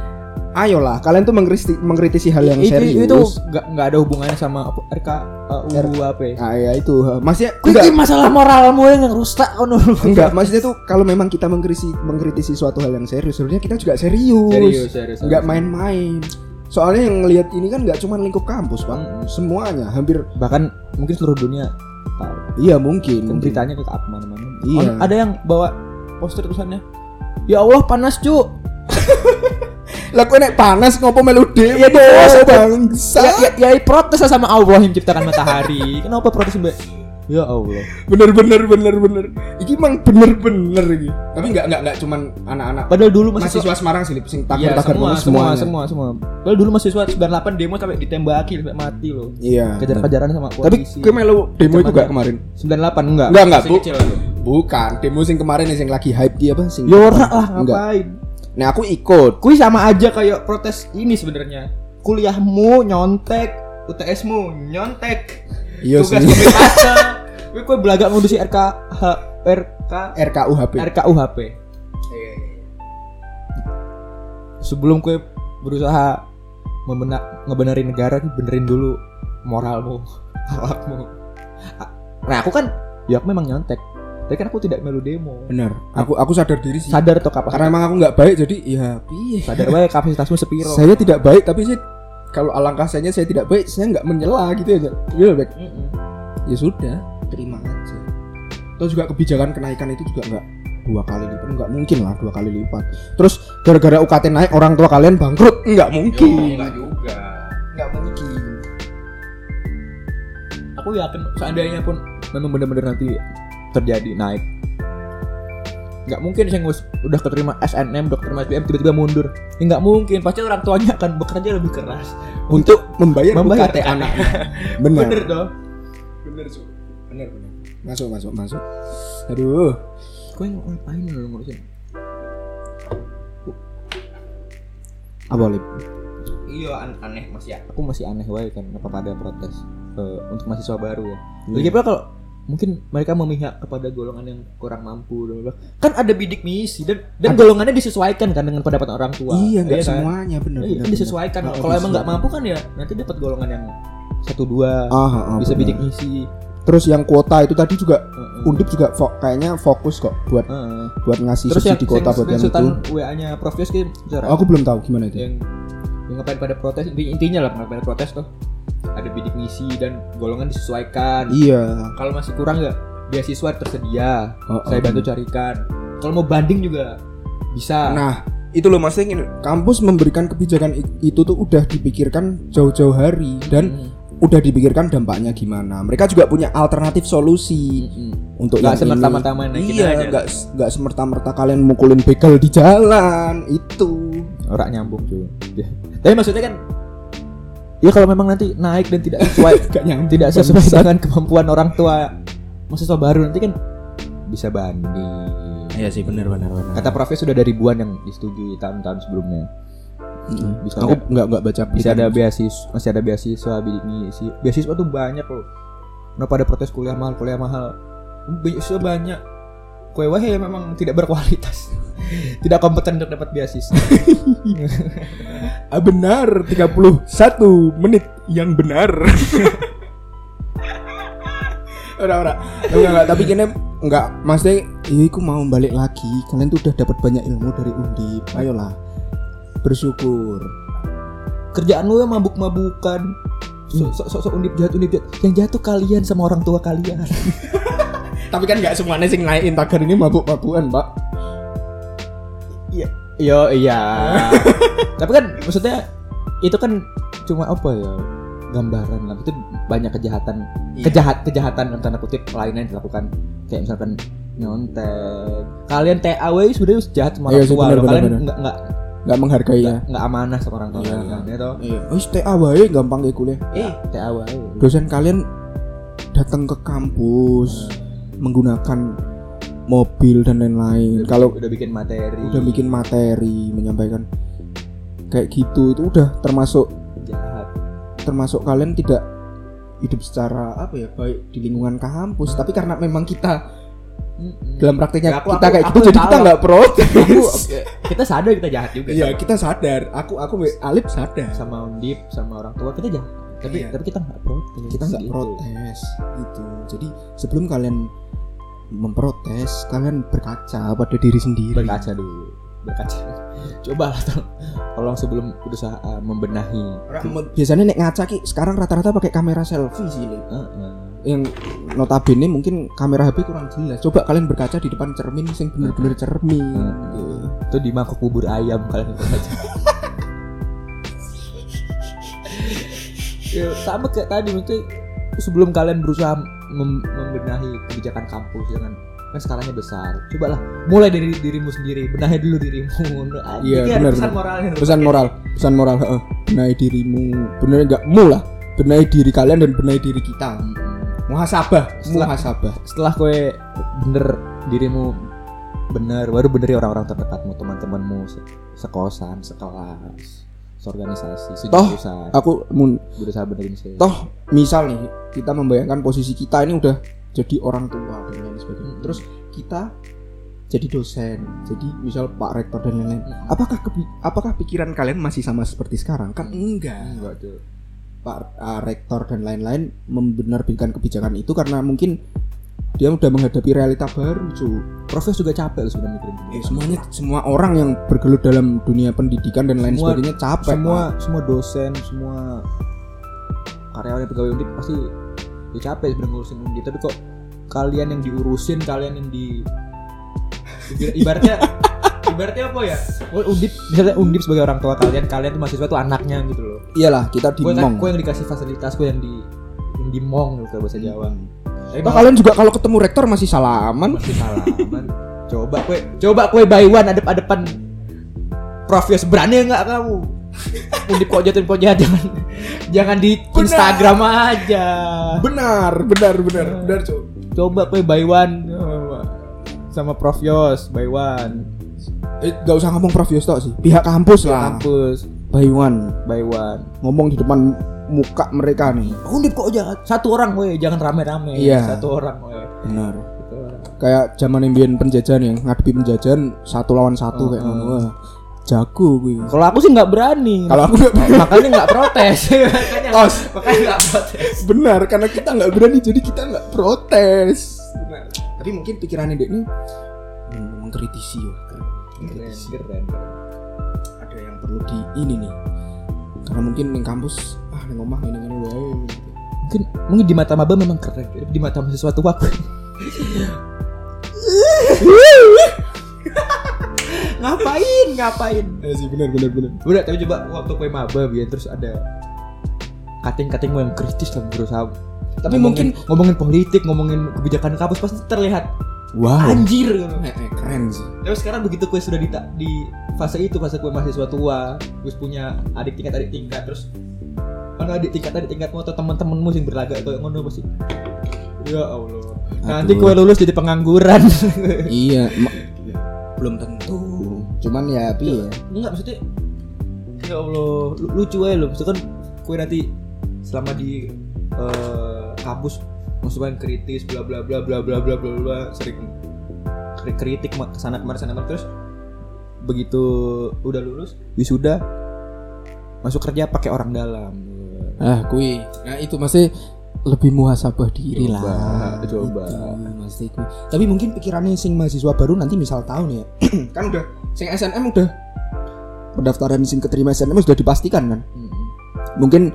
ayolah kalian tuh mengkritisi, mengkritisi hal yang itu, serius itu nggak nggak ada hubungannya sama RK uh, apa ya. ah ya itu maksudnya enggak ini masalah moralmu yang rusak ono. enggak maksudnya tuh kalau memang kita mengkritisi mengkritisi suatu hal yang serius sebenarnya kita juga serius Serius, serius. nggak main-main soalnya yang ngelihat ini kan nggak cuma lingkup kampus pak Mm. semuanya hampir Bahkan mungkin seluruh dunia tahu. iya mungkin, mungkin. beritanya ke apa mana-mana. Iya. Oh, ada yang bawa poster tulisannya. Ya Allah panas cu. lah kue nek panas ngopo melu demo Iya, bos. bangsa Ya, ya, ya protes lah sama Allah yang menciptakan matahari. Kenapa protes mbak? Ya Allah. bener bener bener bener ini emang bener bener ini tapi nggak nggak nggak cuman anak-anak Padahal dulu masih mahasiswa Semarang sih sing Iya, tagar tagar semua, semua semua, semua, semua. Padahal dulu mahasiswa 98 demo sampai ditembaki sampai mati loh. iya. Kejar-kejaran sama tapi polisi. kue melu demo itu Kejar- gak kemarin 98 enggak. Enggak, enggak, Bu. bukan demo sing kemarin yang lagi hype dia apa sing Ya ora lah Enggak. ngapain. Nah aku ikut Kui sama aja kayak protes ini sebenarnya. Kuliahmu nyontek, UTS-mu nyontek. iya sih Tugas. Kui kue belagak ngurusi RK H, RK RKUHP RKUHP. Sebelum kue berusaha membenak ngebenerin negara, benerin dulu moralmu, akhlakmu. Nah aku kan, ya aku memang nyontek. Tapi kan aku tidak melu demo. Benar. Aku aku sadar diri sih. Sadar atau kapasitas karena emang aku nggak baik jadi ya piye? Sadar wae kapasitasmu sepiro. Saya tidak baik tapi sih kalau alangkah saya saya tidak baik saya nggak menyela gitu aja ya baik ya sudah terima aja. Terus juga kebijakan kenaikan itu juga nggak dua kali lipat nggak mungkin lah dua kali lipat. Terus gara-gara UKT naik orang tua kalian bangkrut nggak mungkin. juga. Nggak mungkin. Aku yakin seandainya pun memang benar-benar nanti terjadi naik. Nggak mungkin saya udah keterima SNM dokter SPM tiba-tiba mundur. Ya nggak mungkin pasti orang tuanya akan bekerja lebih keras untuk membayar, Membayar. UKT kan? anak benar. Bener dong. Bener Su. bener bener masuk masuk masuk. Aduh. Kau yang ngapain lu ngurusin apa lip? Iya aneh masih aku masih aneh wae kan apa pada protes eh, untuk mahasiswa baru ya. Iya. lagi pula kalau mungkin mereka memihak kepada golongan yang kurang mampu dan bla- kan ada bidik misi dan dan golongannya disesuaikan kan dengan pendapatan orang tua iya nggak kan? semuanya bener Iya, bener, disesuaikan. bener. Kalau emang nggak mampu kan ya nanti dapat golongan yang satu dua ah, ah, ah, bisa bener. bidik misi. terus yang kuota itu tadi juga Heeh. undip juga fo- kayaknya fokus kok buat Heeh. buat ngasih Terus yang subsidi kuota buat yang itu WA-nya Prof aku belum tahu gimana itu yang yang ngapain pada protes inti- intinya lah ngapain protes tuh ada bidik misi dan golongan disesuaikan. iya Kalau masih kurang nggak beasiswa tersedia. Oh, Saya oh. bantu carikan. Kalau mau banding juga bisa. nah itu loh maksudnya gini, kampus memberikan kebijakan itu tuh udah dipikirkan jauh-jauh hari dan Mm, udah dipikirkan dampaknya gimana mereka juga punya alternatif solusi mm, mm. untuk Nggak ini. semerta-merta iya nggak nggak semerta-merta kalian mukulin begal di jalan itu Orang nyambung cuy. Ya. Tapi maksudnya kan Ya kalau memang nanti naik dan tidak sesuai tidak sesuai dengan kemampuan orang tua mahasiswa baru nanti kan bisa banding. iya sih benar benar benar Kata Prof sudah ada ribuan yang disetujui tahun-tahun sebelumnya. Bisa aku nggak nggak baca Bisa ada beasiswa, masih ada beasiswa, misi. Beasiswa tuh banyak loh. Kenapa ada protes kuliah mahal, kuliah mahal? Beasiswa banyak. Kue wahe memang tidak berkualitas. Tidak kompeten untuk dapat beasiswa. Ah, benar 31 menit yang benar Ora ora. Enggak enggak tapi kene enggak maksudnya iya aku mau balik lagi. Kalian tuh udah dapat banyak ilmu dari Undip. Ayolah. Bersyukur. Kerjaan lu yang mabuk-mabukan. Sok sok sok undip jahat undip jahat. Yang jatuh kalian sama orang tua kalian. Tapi kan enggak semuanya sing naikin tagar ini mabuk-mabukan, Pak. Iya. Iya iya. Tapi kan maksudnya itu kan cuma apa ya? gambaran lah itu banyak kejahatan Iya. kejahat kejahatan dalam tanda kutip lainnya yang dilakukan kayak misalkan nyontek kalian TAW sebenarnya jahat sama Iya orang tua kalian nggak nggak Enggak menghargai ya. nggak nggak amanah sama orang tua Iya. kalian ya toh Iya. Wis TA wae gampang kayak kuliah. eh TAW Dosen kalian datang ke kampus menggunakan mobil dan lain-lain. Kalau udah bikin materi. udah bikin materi menyampaikan. Kayak gitu itu udah termasuk jahat. termasuk kalian tidak hidup secara apa ya baik di lingkungan kampus. Tapi karena memang kita dalam prakteknya Ya, aku- kita aku- kayak aku gitu jadi kita nggak protes. Aku, kita sadar kita jahat juga. Iya kita sadar. Aku aku Alip sadar. Sama undip sama orang tua kita jahat. Tapi Iya. tapi kita nggak protes kita nggak Gitu. protes gitu. Jadi sebelum kalian memprotes kalian berkaca pada diri sendiri. Berkaca dulu berkaca. Coba lah tolong, tolong sebelum berusaha uh, membenahi. Biasanya nek ngaca ki sekarang rata-rata pakai kamera selfie sih Lip. Heeh. yang notabene mungkin kamera HP kurang jelas. Coba kalian berkaca di depan cermin sing bener-bener cermin. Heeh. itu di mangkok bubur ayam kalian berkaca. Ya, sama kayak tadi maksudnya sebelum kalian berusaha mem- membenahi kebijakan kampus dengan kan skalanya besar. Cobalah mulai dari dirimu sendiri benahi dulu dirimu. Nah, Iya, benar, pesan benar. moralnya pesan moral pesan moral heeh. benahi dirimu bener nggak mu lah benahi diri kalian dan benahi diri kita. Mm-mm. muhasabah Setelah- muhasabah. setelah kowe bener dirimu bener baru beneri orang-orang terdekatmu teman-temanmu se- sekosan sekelas seorganisasi Toh, sejurusan aku mun berusaha benerin sih. Toh misal nih kita membayangkan posisi kita ini udah jadi orang tua dan lain sebagainya. Terus kita jadi dosen jadi misal pak rektor dan lain-lain. Mm. apakah apakah pikiran kalian masih sama seperti sekarang? Kan enggak. Enggak tuh pak uh, rektor dan lain-lain membenerbitkan kebijakan itu karena mungkin dia udah menghadapi realita baru cuy Profes juga capek loh sebenarnya mikirin Eh, semuanya semua orang yang bergelut dalam dunia pendidikan dan lain Semua- sebagainya capek semua semua dosen semua karyawan yang pegawai undip pasti ya capek sebenarnya ngurusin undip tapi kok kalian yang diurusin kalian yang di ibar- ibaratnya ibaratnya apa ya? Undip misalnya undip sebagai orang tua kalian kalian tuh mahasiswa tuh anaknya gitu loh. Iyalah kita dimong gue yang dikasih fasilitas gue yang di yang dimong gitu bahasa Jawa. tapi Toh kalian juga kalau ketemu rektor masih salaman? Masih salaman. Coba kue coba kue by one adep adepan Prof Yos berani nggak kamu? Undip kok jatuhin kok jahat jangan jangan di Benar. Instagram aja. Benar benar benar benar. cuy coba kue by one. Sama Prof Yos by one. Eh gak usah ngomong Prof Yosto sih. Pihak kampus lah. kampus. By one. By one. Ngomong di depan muka mereka nih. Undip kok jahat? Satu orang weh. Jangan rame-rame. Iya. satu orang weh. Benar. Kayak zaman imbian penjajahan yang ngadepi penjajahan satu lawan satu kayak ngono wah jago gue kalau aku sih nggak berani. Kalau aku nggak makanya nggak protes. Makanya makanya nggak protes. Benar karena kita nggak berani jadi kita nggak protes. Benar. tapi mungkin pikirannya dek ini hmm, mengkritisi ya keren keren ada yang perlu di ini nih. Karena mungkin di kampus ah di ngomong ini ini wae mungkin mungkin di mata maba memang keren di mata mahasiswa tua ngapain? Ngapain? Eh sih benar benar benar udah tapi coba waktu kue maba biar terus ada kating-kating yang kritis lah berusaha Tapi Ngomongin- ngomongin politik ngomongin kebijakan kampus pasti terlihat wow. anjir. Eh, eh, keren sih. Tapi sekarang begitu kue sudah di, di fase itu fase kue mahasiswa tua, terus punya adik tingkat adik tingkat terus mana adik tingkat adik tingkatmu atau teman-temanmu yang berlagak kayak ngono pasti. Ya Allah. Nanti Aduh. kue lulus jadi pengangguran. iya ma- belum tentu cuman ya tapi ya Enggak maksudnya ya Allah lu- lucu aja loh. Maksudnya kan kue nanti selama di eh, kampus masukan kritis bla bla bla bla bla bla bla bla sering kri- kritik ke sana kemari sana kemari terus begitu udah lulus wisuda masuk kerja pakai orang dalam ah kui. Nah itu masih lebih muhasabah diri Coba, lah. coba. Itu, masih kui. tapi mungkin pikirannya sing mahasiswa baru nanti misal tahu nih ya. Kan udah sing SNM udah. Pendaftaran sing keterima SNM sudah dipastikan kan? Mm-mm. mungkin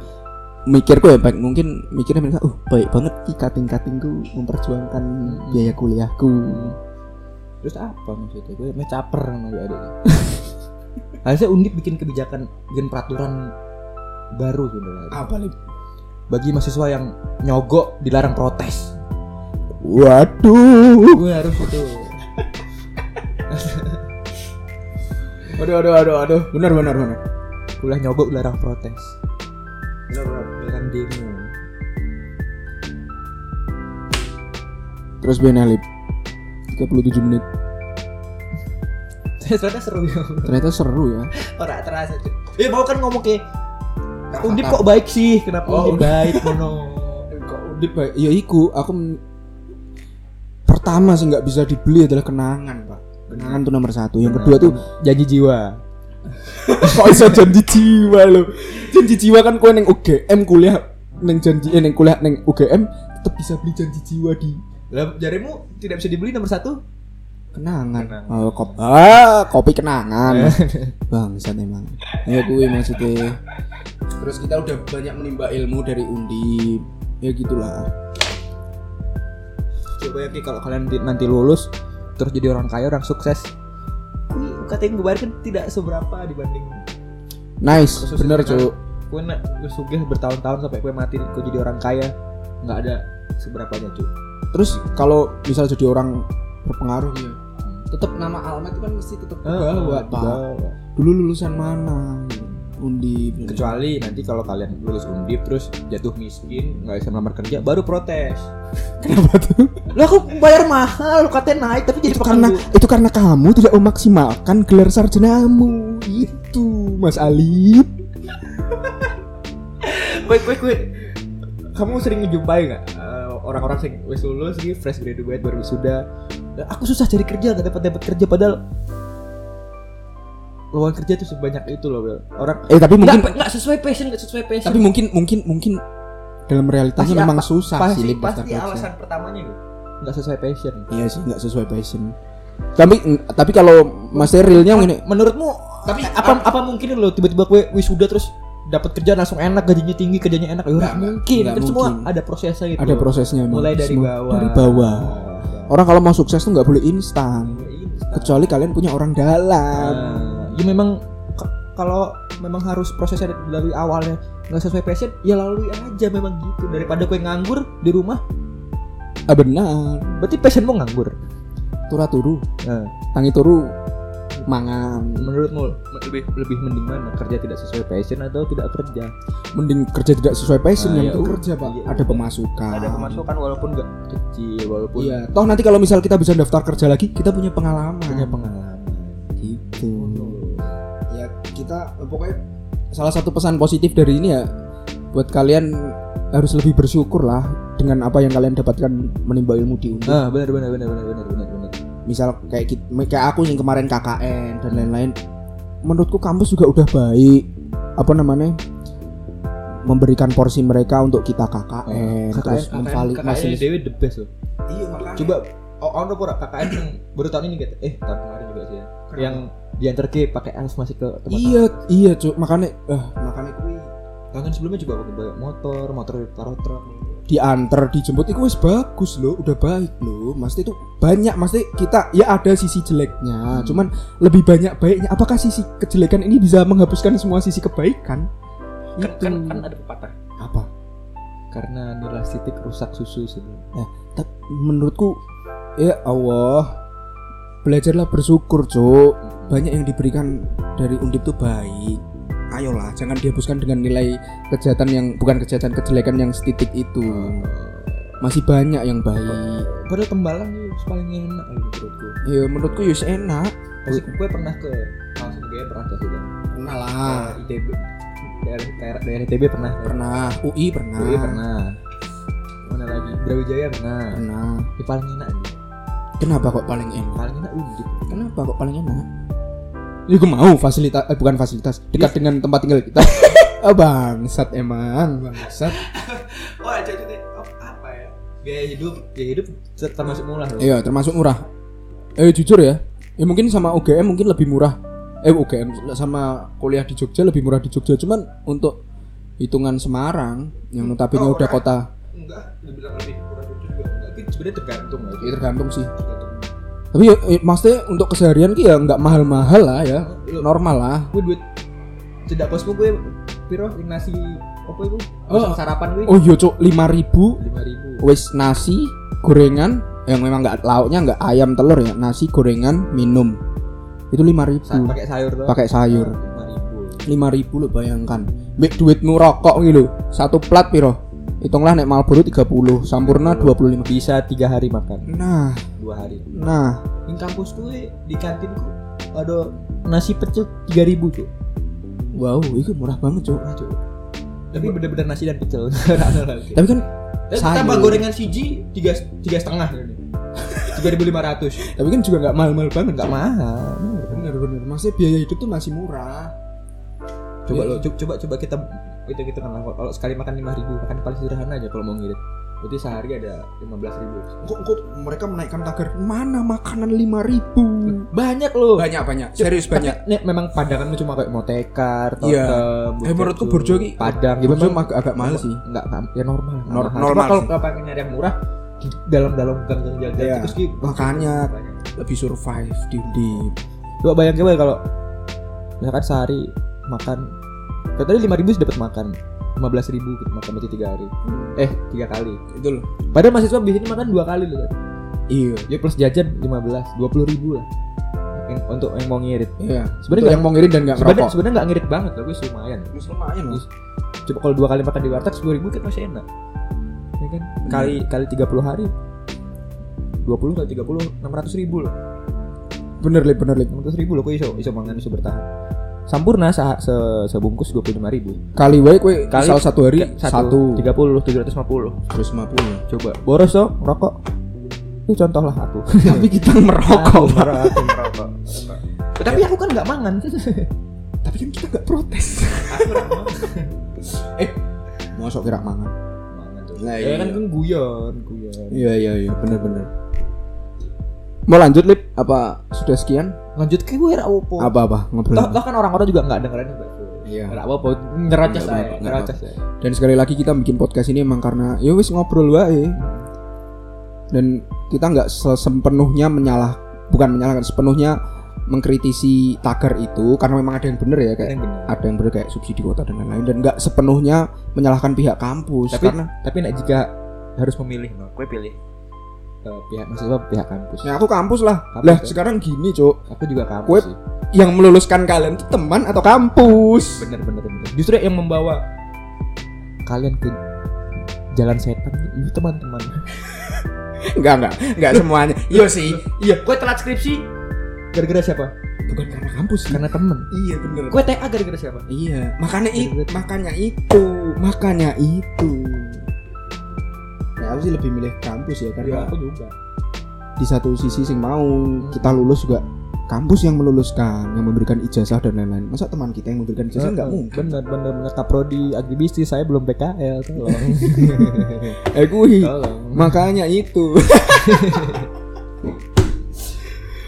mikirku ya baik mungkin mikirnya mereka uh baik banget kating katingku memperjuangkan biaya kuliahku. Terus apa maksudnya? Gue caper sama gue adiknya harusnya undip bikin kebijakan bikin peraturan baru sebenarnya. Apa nih? Bagi mahasiswa yang nyogok dilarang protes. Waduh. Gue harus itu. Aduh aduh aduh aduh. Benar benar benar. Kuliah nyogok dilarang protes. Benar benar. Dilarang demo. Terus Ben Alip 37 menit. Ternyata seru ya. Ternyata seru ya. Orang terasa eh mau kan ngomong ke undip kok baik sih? Kenapa Oh, undip baik mono kok undip baik. Ya iku aku men- pertama sih nggak bisa dibeli adalah kenangan pak. Kenangan tuh nomor satu. Yang kedua tuh janji jiwa. Kok bisa janji jiwa lo janji jiwa kan kue neng UGM kuliah neng janji eh neng kuliah neng UGM tetap bisa beli janji jiwa di lah jarimu tidak bisa dibeli nomor satu kenangan, Kenangan. Oh, kop ah kopi kenangan. Bangsat emang. Ya gue maksudnya. Terus kita udah banyak menimba ilmu dari undip ya gitulah. Coba ya kalau kalian nanti, nanti lulus terus jadi orang kaya orang sukses. Kui, katanya gue bayar kan tidak seberapa dibanding nice. Khusus bener cu gue nak gue sugih bertahun-tahun sampai gue mati gue jadi orang kaya nggak ada seberapanya cuy terus kalau misal jadi orang berpengaruh ya tetap nama alamat itu kan mesti tetap bawa pak Dibawa. dulu lulusan mana? Undip. Kecuali nanti kalau kalian lulus undip terus jatuh miskin nggak bisa melamar kerja baru protes. Kenapa tuh? Lah aku bayar mahal katanya naik tapi jadi itu karena penganggur itu karena kamu tidak memaksimalkan gelar sarjanamu. Itu Mas Alip. Wait, wait, wait. Kamu sering menjumpai nggak? Eh, orang-orang yang wis lulus gitu, fresh graduate baru wisuda. "Lah, Aku susah cari kerja, gak dapat dapat kerja padahal lowongan kerja tuh sebanyak itu loh, Bel. Orang eh tapi mungkin nggak nggak sesuai passion, nggak sesuai passion. tapi mungkin mungkin mungkin dalam realitanya Pasti memang apa- susah pasti, sih pasti kerja. alasan pertamanya gitu. nggak sesuai passion Iya sih nggak sesuai passion. Tapi tapi kalau masih realnya ini menurutmu tapi apa apa mungkin lo tiba-tiba gue wisuda terus dapat kerja langsung enak gajinya tinggi kerjanya enak ya mungkin kan semua ada prosesnya gitu ada prosesnya mulai dari Semua bawah Dari bawah. Orang kalau mau sukses tuh nggak boleh instan. Kecuali kalian punya orang dalam. Nah, ya memang kalau memang harus prosesnya dari awalnya nggak sesuai passion ya lalui aja memang gitu. Daripada gue nganggur di rumah. Ah benar. berarti passionmu nganggur? Tura turu, nah, tangi turu, mangan. menurutmu lebih lebih mending mana kerja tidak sesuai passion atau tidak kerja Mending kerja tidak sesuai passion Nah, yang ya itu udah. kerja pak. Iya, ada pemasukan. ada pemasukan walaupun nggak kecil walaupun Iya. Toh nanti kalau misal kita bisa daftar kerja lagi, kita punya pengalaman. punya pengalaman gitu. Ya kita pokoknya salah satu pesan positif dari ini ya buat kalian harus lebih bersyukur lah dengan apa yang kalian dapatkan menimba ilmu di Undip. ah benar benar benar benar benar benar benar misal kayak kayak aku yang kemarin KKN dan lain-lain menurutku kampus juga udah baik apa namanya memberikan porsi mereka untuk kita KKN, terus memvali- KKN masih Dewi the best loh. Iya makanya. Coba oh, ono pura KKN yang baru tahun ini gitu eh tahun kemarin juga sih ya. Yang diantar ke pakai elf masih ke tempat iya iya cuk. Makanya eh makanya kui tahun sebelumnya juga pakai motor motor taruh truk diantar dijemput itu wis bagus loh udah baik loh Maksudnya itu banyak Maksudnya kita ya ada sisi jeleknya cuman lebih banyak baiknya apakah sisi kejelekan ini bisa menghapuskan semua sisi kebaikan? Kan, Itu. kan, kan ada pepatah. Apa? Karena nilai titik rusak susu sih. Tapi menurutku ya Allah belajarlah bersyukur cuk. Banyak yang diberikan dari undip tuh baik ayolah jangan dihapuskan dengan nilai kejahatan yang bukan kejahatan kejelekan yang setitik itu. Masih banyak yang baik. Padahal tembalang itu paling enak menurutku. Ya menurutku yus enak. Terus gue pernah ke langsung gue pernah ke situ? Pernah lah. ITB daerah daerah, daerah ITB pernah? Pernah. UI pernah. UI pernah. Mana lagi? Brawijaya pernah. Pernah. Ini paling enak. Nih kenapa kok paling enak? Paling enak undip kenapa kok paling enak ya gue mau fasilitas eh, bukan fasilitas dekat dengan tempat tinggal kita. Oh, bangsat emang bangsat. Oh aja deh apa ya? Gaya hidup gaya hidup termasuk murah loh. Iya termasuk murah. Eh jujur ya, ya mungkin sama UGM mungkin lebih murah. Eh UGM sama kuliah di Jogja lebih murah di Jogja. Cuman untuk hitungan Semarang yang notabene Oh, udah kota, enggak dibilang lebih murah Jogja juga enggak. Tapi sebenarnya tergantung lah ya tergantung sih. tergantung Tapi ya, eh, maksudnya untuk keseharian ki ya nggak mahal-mahal lah ya, normal lah. gue duit tidak bosku gue piro? Nasi apa itu Oh. sarapan gue Oh iya cok, lima ribu. Lima ribu. Wis nasi, gorengan, yang memang nggak lauknya nggak ayam telur ya, nasi, gorengan, minum. Itu lima ribu. Sa- pakai sayur doang. Pakai sayur. lima ribu. Lima ribu lo bayangkan. Mbak duitmu rokok gitu satu plat piro hitunglah nek Marlboro 30 Sampurna 25 bisa tiga hari makan. Nah. Dua hari. Nah. Di kampus gue di kantinku ada nasi pecel tiga ribu tuh wow itu murah banget cok tapi bener-bener nasi dan pecel. Tapi kan tambah gorengan siji tiga tiga setengah tiga ribu lima ratus. Tapi kan juga nggak mahal-mahal banget nggak mahal. Bener bener. Maksudnya biaya hidup tuh masih murah. Coba Iya. lo coba coba coba kita itu gitu kan kalau sekali makan lima ribu makan paling sederhana aja kalau mau ngirit. Berarti sehari ada lima belas ribu. Kok kok mereka menaikkan tagar mana makanan lima ribu? Banyak loh. Banyak banyak. Serius banyak. Tapi, nih, memang padang cuma kayak motekar, Iya. totem, Eh, menurutku Burjo, ki- padang, ya Burjo memang agak, agak mahal sih. Enggak, ya normal. Nor- normal Cuma kalau kalau pengen nyari yang murah di dalam-dalam gang-gang jalan Iya, terus ki makanya. banyak. lebih survive di undip Coba bayangin coba kalau misalkan sehari makan kayak tadi lima ribu dapat makan. lima belas ribu gitu, makan berarti tiga hari. Eh tiga kali. Itu loh. Padahal mahasiswa biasanya makan dua kali loh iya. Ya plus jajan lima belas dua puluh ribu lah. Yang, untuk yang mau ngirit. Iya. Sebenarnya yang mau ngirit dan nggak ngerokok. sebenarnya nggak ngirit banget loh gue lumayan. Lumayan loh. Coba kalau dua kali makan di warteg sepuluh ribu kan masih enak. Ya kan? Kali kali 30 hari 20 kali 30 600 ribu loh. Bener lip bener lip. 600 ribu loh kok iso iso mangan iso bertahan Sampurna se, se sebungkus 25 ribu. Kali wae kue Kali- misal satu hari satu satu. 30 750 terus lima puluh. coba. Boros dong rokok itu contoh lah aku. Tapi kita merokok Aku merokok, aku merokok. tapi aku kan nggak mangan. Tapi kan kita nggak protes. Eh mosok kira mangan. Mangan tuh Nah, iya. kan kan guyon guyon. Iya iya iya. Benar-benar. Mau lanjut lip? Apa sudah sekian? Lanjut ke gue ra opo Apa apa? Ngobrol? toh, toh kan orang-orang juga nggak dengerin mbak Iya. Nggak apa-apa saya nyerocos saya Dan sekali lagi kita bikin podcast ini emang karena ya wis ngobrol wae. Dan kita nggak se- sepenuhnya menyalah bukan menyalahkan sepenuhnya mengkritisi tagar itu karena memang ada yang benar ya kayak yang ada yang benar kayak subsidi kota dan lain-lain. Dan nggak sepenuhnya menyalahkan pihak kampus tapi karena tapi nek jika harus memilih no gue pilih eh, pihak maksudnya pihak kampus. Ya aku kampus lah. Kampus, lah ya? sekarang gini cok aku juga kampus Gue- sih. yang meluluskan kalian itu teman atau kampus? Bener bener bener. Justru yang membawa kalian ke jalan setan itu teman-teman. Enggak enggak enggak semuanya. Iya sih. iya. Gue telat skripsi. Gara-gara siapa? Bukan karena kampus sih. Karena temen. Iya bener. Gue TA gara-gara siapa? Iya makanya i- Bener-bener. makanya itu makanya itu aku sih lebih milih kampus ya karena aku juga di satu sisi sing mau kita lulus juga kampus yang meluluskan yang memberikan ijazah dan lain-lain. Masa teman kita yang memberikan ijazah? Nggak mungkin. bener bener bener. Kaprodi agribistis saya belum PKL tolong. Eh kui. Tolong. Makanya itu.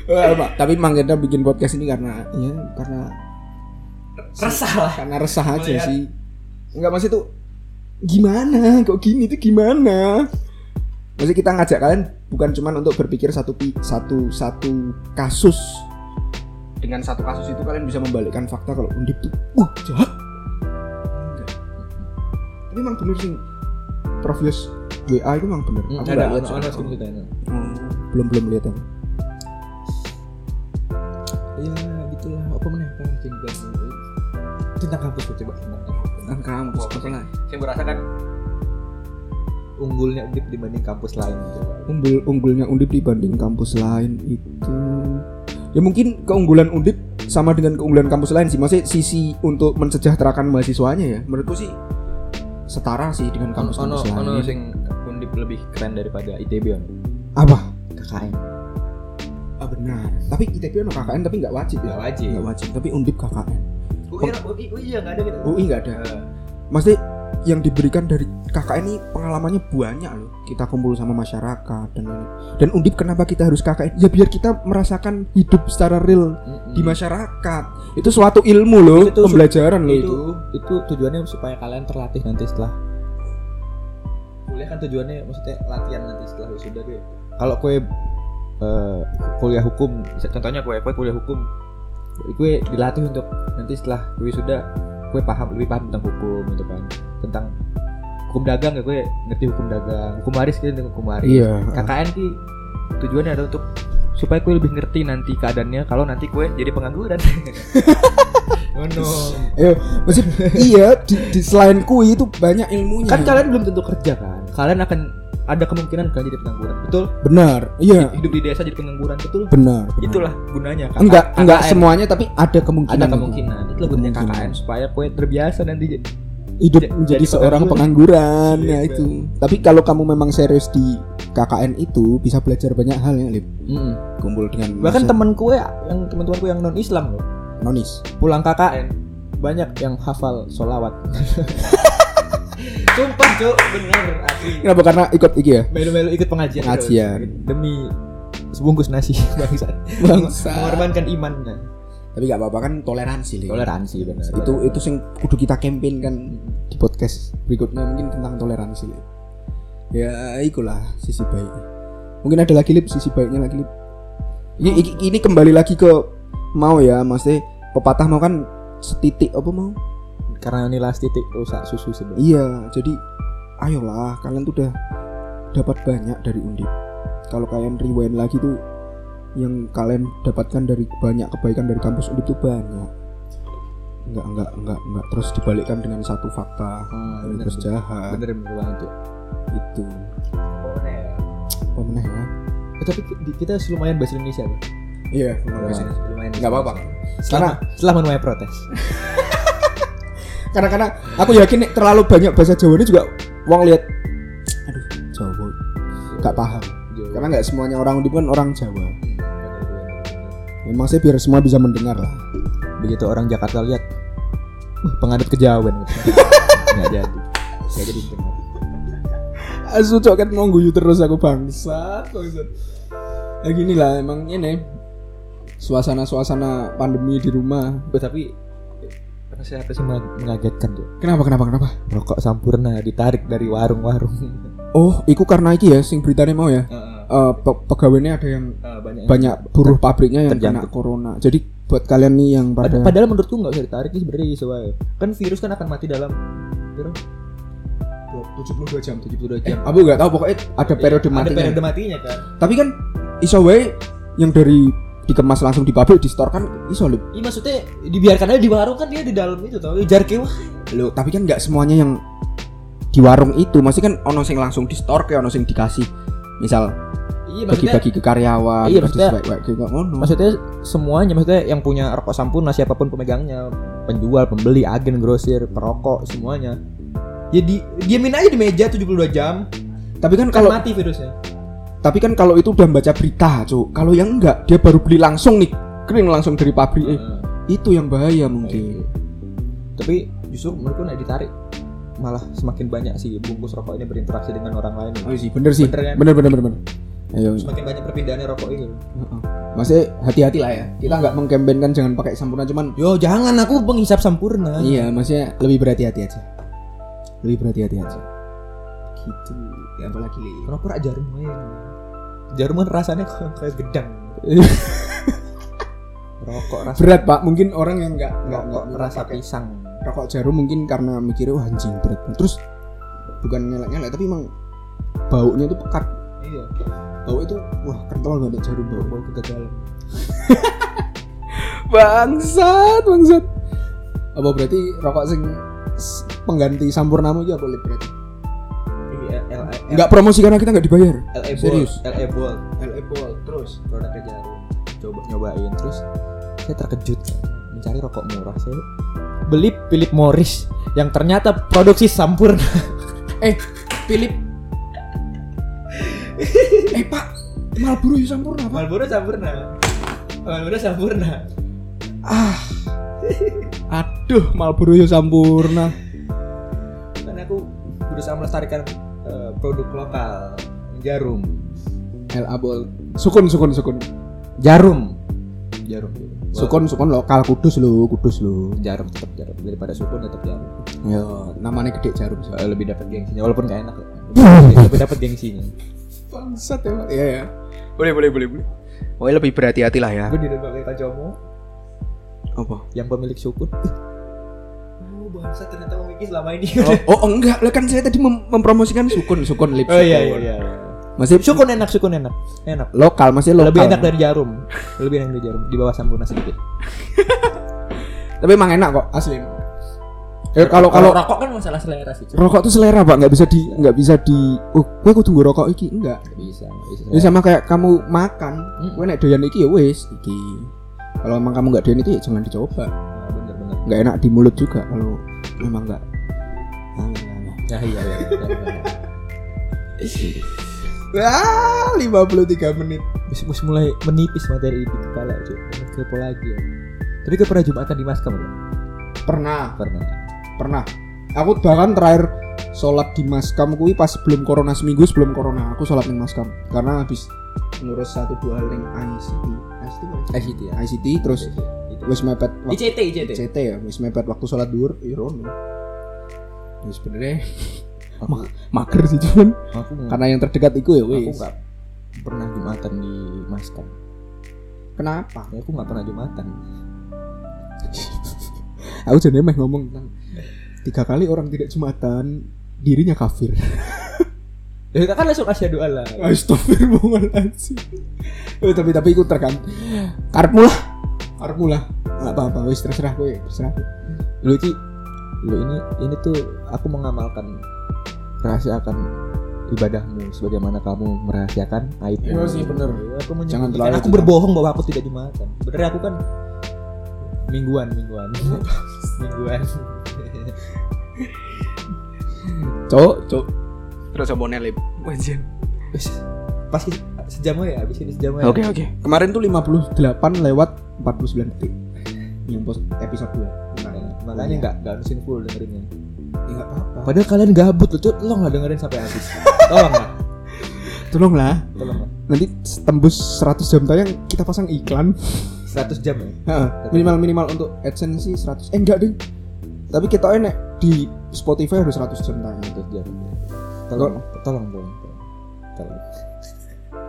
Wah, Pak, tapi emang kita bikin podcast ini karena ya karena resah lah. Karena resah aja Melihat. sih. Nggak masih tuh gimana? Kok gini tuh gimana? Maksudnya kita ngajak kalian bukan cuman untuk berpikir satu satu satu kasus. Dengan satu kasus itu kalian bisa membalikkan fakta kalau undip tuh uh jahat. Tapi emang bener sih. Prof Yos WA itu emang bener. Hmm, Aku ada nggak- ada ada screenshot ada Oh, belum belum lihat aku. Ya gitulah. Apa mana apa yang tentang kampus coba kampus lah saya merasa kan unggulnya undip dibanding kampus lain gitu. Unggul unggulnya undip dibanding kampus lain itu ya mungkin keunggulan undip sama dengan keunggulan kampus lain sih. Maksudnya sisi untuk mensejahterakan mahasiswanya ya menurutku sih setara sih dengan ono kampus-kampus ono lain. sing undip lebih keren daripada ITB on apa? KKN ah benar. Tapi ITB ono KKN tapi nggak wajib ya? Nggak wajib. nggak wajib tapi undip KKN UI UI UI ya nggak ada gitu. UI nggak ada maksudnya yang diberikan dari KKN ini pengalamannya banyak loh. Kita kumpul sama masyarakat dan dan undip kenapa kita harus KKN ya biar kita merasakan hidup secara real di masyarakat. Itu suatu ilmu loh Itu- pembelajaran loh itu, itu. Itu tujuannya supaya kalian terlatih nanti setelah kuliah kan tujuannya maksudnya latihan nanti setelah wisuda gue kalau kue eh, kuliah hukum contohnya kue kue kuliah hukum gue dilatih untuk nanti setelah gue wisuda gue paham lebih paham tentang hukum gitu kan. Tentang hukum dagang ya gue ngerti hukum dagang. Hukum waris gitu hukum waris. Iya. KKN ki tujuannya adalah untuk supaya kue lebih ngerti nanti keadaannya. Kalau nanti kue jadi pengangguran. Oh no. Ayo masih iya di, di selain kui itu banyak ilmunya. Kan kalian belum tentu kerja kan? Kalian akan ada kemungkinan kalian jadi pengangguran. Betul? Benar iya. Hidup di desa jadi pengangguran betul? Benar, benar. itulah gunanya KKN. enggak enggak KKN. semuanya tapi ada kemungkinan ada itu. kemungkinan. Itulah gunanya. KKN supaya kue terbiasa nanti hidup Jadi- menjadi jadi seorang pengangguran Iya, ya itu tapi kalau kamu memang serius di KKN itu bisa belajar banyak hal ya Lip. Kumpul dengan bahkan masa- temanku ya yang teman-temanku yang non Islam loh. Nonis. Pulang KKN banyak yang hafal solawat sumpah cuk. Bener asli. Kenapa? Karena ikut iki ya? Melu-melu ikut pengajian Pengajian. terus. demi sebungkus nasi. Bangsat Bangsa. mengorbankan imannya. Tapi nggak apa-apa kan toleransi toleransi bener. Itu itu sing kudu kita campaign kan di podcast berikutnya mungkin tentang toleransi Lip. ya ikulah sisi baik mungkin ada lagi lip? Sisi baiknya lagi lip? Ini, ini, ini kembali lagi ke mau ya maksudnya pepatah mau kan setitik apa mau karena nilai titik rusak susu sebenarnya. Iya jadi ayolah kalian tuh udah dapat banyak dari undip. Kalau kalian rewind lagi tuh yang kalian dapatkan dari banyak kebaikan dari kampus undip tuh banyak. Enggak enggak enggak enggak terus dibalikkan dengan satu fakta ini bener, terus jahat. Bener bener banget tuh. Itu. Apa meneh ya. Eh, tapi ki- kita lumayan bahasa Indonesia tuh iya lumayan. Lumayan. Nggak apa-apa. Setelah setelah menuai protes karena karena aku yakin nih, terlalu banyak bahasa Jawa ini juga uang lihat aduh Jawa nggak paham karena nggak semuanya orang undip kan orang Jawa memang sih biar semua bisa mendengar lah begitu orang Jakarta lihat "Wah, pengadut kejawen gitu. nggak jadi nggak jadi dengar Asu cok kan mau guyu terus aku bangsat. bangsat. Ya gini lah emang ini suasana-suasana pandemi di rumah. Tapi rasanya sih meng- mengagetkan tuh. Kenapa kenapa kenapa? Rokok sampurna ditarik dari warung-warung. Oh, iku karena iki ya sing beritanya mau ya. Eh pe- pegawainya ada yang banyak. banyak buruh pabriknya yang kena Terjangkit. corona. Jadi buat kalian nih yang Pad- pada Padahal menurutku nggak usah ditarik sih sebenarnya iso wae. Kan virus kan akan mati dalam berapa? 72 jam. 72 Eh, jam. aku nggak tahu pokoknya ada periode Ada matinya. periode matinya kan. Tapi kan iso wae yang dari dikemas langsung di pabrik di store kan iso lho. Iya maksudnya dibiarkan aja di warung kan dia di dalam itu tau jarke wah. Loh, tapi kan nggak semuanya yang di warung itu, masih kan ono sing langsung di store kayak ono sing dikasih. Misal Iya bagi-bagi ke karyawan, Iya, maksudnya- ngono. maksudnya semuanya maksudnya yang punya rokok sampurna siapa pun pemegangnya, penjual, pembeli, agen, grosir, perokok semuanya. Ya di diamin aja di meja 72 jam. Tapi kan Kalau kalau mati virusnya. Tapi kan kalau itu udah baca berita, Cuk. Kalau yang enggak, dia baru beli langsung nih, kering langsung dari pabrik. Eh, Heeh. itu yang bahaya mungkin. Tapi justru menurutku naik ditarik malah semakin banyak sih bungkus rokok ini berinteraksi dengan orang lain. Oh sih, bener sih. Bener kan? Bener bener bener. bener. Ayo. Semakin banyak perpindahannya rokok ini. Masih hati-hati lah ya. Kita nggak mengkampanyekan jangan pakai sampurna cuman Yo jangan aku penghisap sampurna. iya, maksudnya lebih berhati-hati aja. Lebih berhati-hati aja. Gitu. Ya apalagi? Kenapa rak jarum aja? Jarum kan rasanya kayak gedang. Rokok rasa berat pak mungkin orang yang nggak nggak rokok nggak rasa pakai pisang. rokok jarum mungkin karena mikirnya wah anjing berat terus bukan nyelek nyelek tapi emang baunya itu pekat Iya. bau itu wah kental banget jarum bau Bau kegagalan. bangsat bangsat apa berarti rokok sing pengganti sampurnamu apa Lip, berarti Iya, L nggak promosi karena kita nggak dibayar LE Serius? LE Bolt LE Ball terus produknya jarum. Coba nyobain terus saya terkejut mencari rokok murah saya beli Philip Morris yang ternyata produksi sampurna. eh Philip eh pak Marlboro ya sampurna pak Marlboro sampurna. Marlboro sampurna. ah aduh Marlboro ya sampurna Kan aku berusaha melestarikan eh, produk lokal jarum. LA Ball sukun sukun sukun Jarum. Jarum. sukun sukun lokal kudus lu kudus lu jarum tetap jarum daripada sukun tetap jarum. yo namanya gede jarum sih Eh, lebih dapat gengsinya walaupun gak enak. lebih dapat gengsinya. bangsat ya iya ya boleh boleh boleh boleh Pokoknya lebih berhati-hati lah ya Gue didengar kayak Kajomo apa yang pemilik sukun. Oh, bangsa ternyata memiliki selama ini. oh, oh enggak lah kan saya tadi mem- mempromosikan sukun sukun lip Oh iya iya iya. masih Sukun enak, sukun enak. Enak. lokal masih lokal Lebih enak dari jarum. Lebih enak dari jarum. Di bawah sampurna sedikit. tapi emang enak kok asli eh, kalau kalau rokok kan masalah selera sih. Cuk. rokok tuh selera pak nggak bisa di nggak bisa di oh gue aku tunggu rokok iki enggak Nggak bisa, bisa. ini sama kayak kamu makan Mm. gue naik doyan iki ya wes iki kalau emang kamu nggak doyan itu ya jangan dicoba. Nggak enak di mulut juga kalau memang nggak Ah, Ya iya iya. iya, iya. Ah, 53 menit. Wis wis mulai menipis materi di kepala cuy. Kepo lagi ya. Tapi ke pernah jumatan di Maskam bro? Pernah, Pernah. pernah. Aku bahkan terakhir sholat di Maskam kui pas sebelum corona seminggu sebelum corona aku sholat di Maskam karena habis ngurus satu dua hal yang ICT, ICT? ICT ya. ICT terus. Wis mepet waktu ICT ICT. ICT ya, wis mepet waktu sholat duhur, irono. Ya sebenarnya Aku, mager sih cuman aku karena yang terdekat itu ya aku wis. nggak pernah jumatan di Maskam. Kenapa? Ya, aku nggak pernah jumatan. Aku jadi meh ngomong tentang tiga kali orang tidak jumatan dirinya kafir. Ya kita kan langsung asyhadu alla. Astagfirullahaladzim. Eh, tapi tapi ikut tergantung. Karepmu lah. Karepmu lah. Enggak apa-apa, wis terserah kowe, terserah. Lu Ci, lu ini ini tuh aku mengamalkan rahasiakan ibadahmu sebagaimana kamu merahasiakan aibmu. Iya sih, bener. Ya, Aku. Jangan terlalu aku berbohong bahwa aku tidak jumatan. Sebenarnya aku kan mingguan, mingguan. mingguan. Cok, cok. Terus apa nelip? Wajib. Wis, pas ki- sejam ya, habis ini sejam ya. Oke, oke. Kemarin tuh 58 lewat 49 detik. Yang post episode 2. Makanya nggak nggak harusin full dengerinnya. Ya nggak apa-apa. Padahal kalian gabut loh, Cuk. tolong lah dengerin sampai habis. Tolong lah, Tolong lah. tolong. Nanti tembus 100 jam tayang kita pasang iklan. 100 jam ya. Heeh. minimal minimal untuk AdSense sih 100. Eh enggak ding. Tapi kita enak di Spotify harus 100 jam tayang. 100 jam. Tolong, tolong, tolong. Tolong.